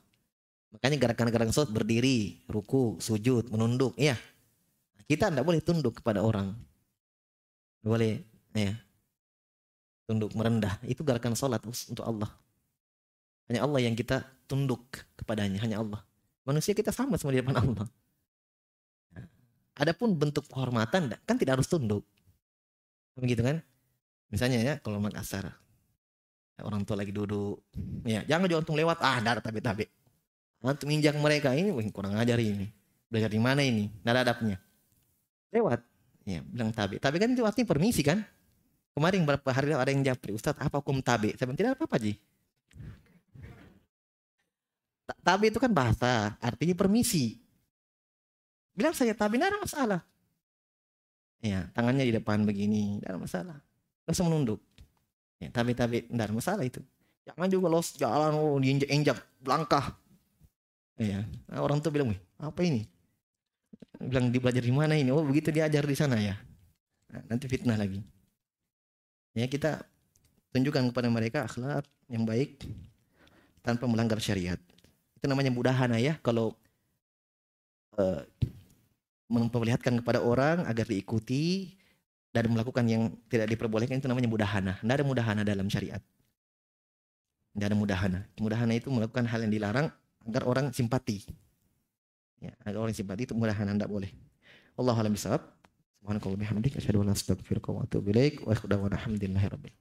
Makanya gerakan-gerakan sholat berdiri, ruku, sujud, menunduk. Iya. Kita tidak boleh tunduk kepada orang. Boleh. Ya. Tunduk merendah. Itu gerakan sholat untuk Allah. Hanya Allah yang kita tunduk kepadanya. Hanya Allah. Manusia kita sama sama di depan Allah. Adapun bentuk kehormatan kan tidak harus tunduk. Begitu kan? Misalnya ya kalau Makassar orang tua lagi duduk, ya jangan juga untung lewat ah darat tabe tabe. Antum injak mereka ini, wah kurang ajar ini. Belajar di mana ini? Nada adabnya. Lewat, ya bilang tabe. Tabe kan itu artinya permisi kan? Kemarin berapa hari ada yang japri, Ustaz apa hukum tabe? Saya bilang tidak apa-apa Ji. Tabe itu kan bahasa, artinya permisi. Bilang saya tabe, tidak ada masalah. Ya, tangannya di depan begini, tidak ada masalah langsung menunduk. Ya, tapi tapi tidak masalah itu. Jangan juga los jalan oh diinjak-injak langkah. Ya, nah, orang tuh bilang, apa ini? Bilang di belajar di mana ini? Oh begitu diajar di sana ya. Nah, nanti fitnah lagi. Ya kita tunjukkan kepada mereka akhlak yang baik tanpa melanggar syariat. Itu namanya mudahana ya. Kalau uh, memperlihatkan kepada orang agar diikuti dan melakukan yang tidak diperbolehkan itu namanya mudahana. Tidak ada mudahana dalam syariat. Tidak ada mudahana. Mudahana itu melakukan hal yang dilarang agar orang simpati. Ya, agar orang simpati itu mudahana tidak boleh. Allah alam bisawab. Subhanakallah bihamdik. Asyadu wa la astagfirullah wa atubu ilaik. Wa ikhdawana alhamdulillahi rabbil.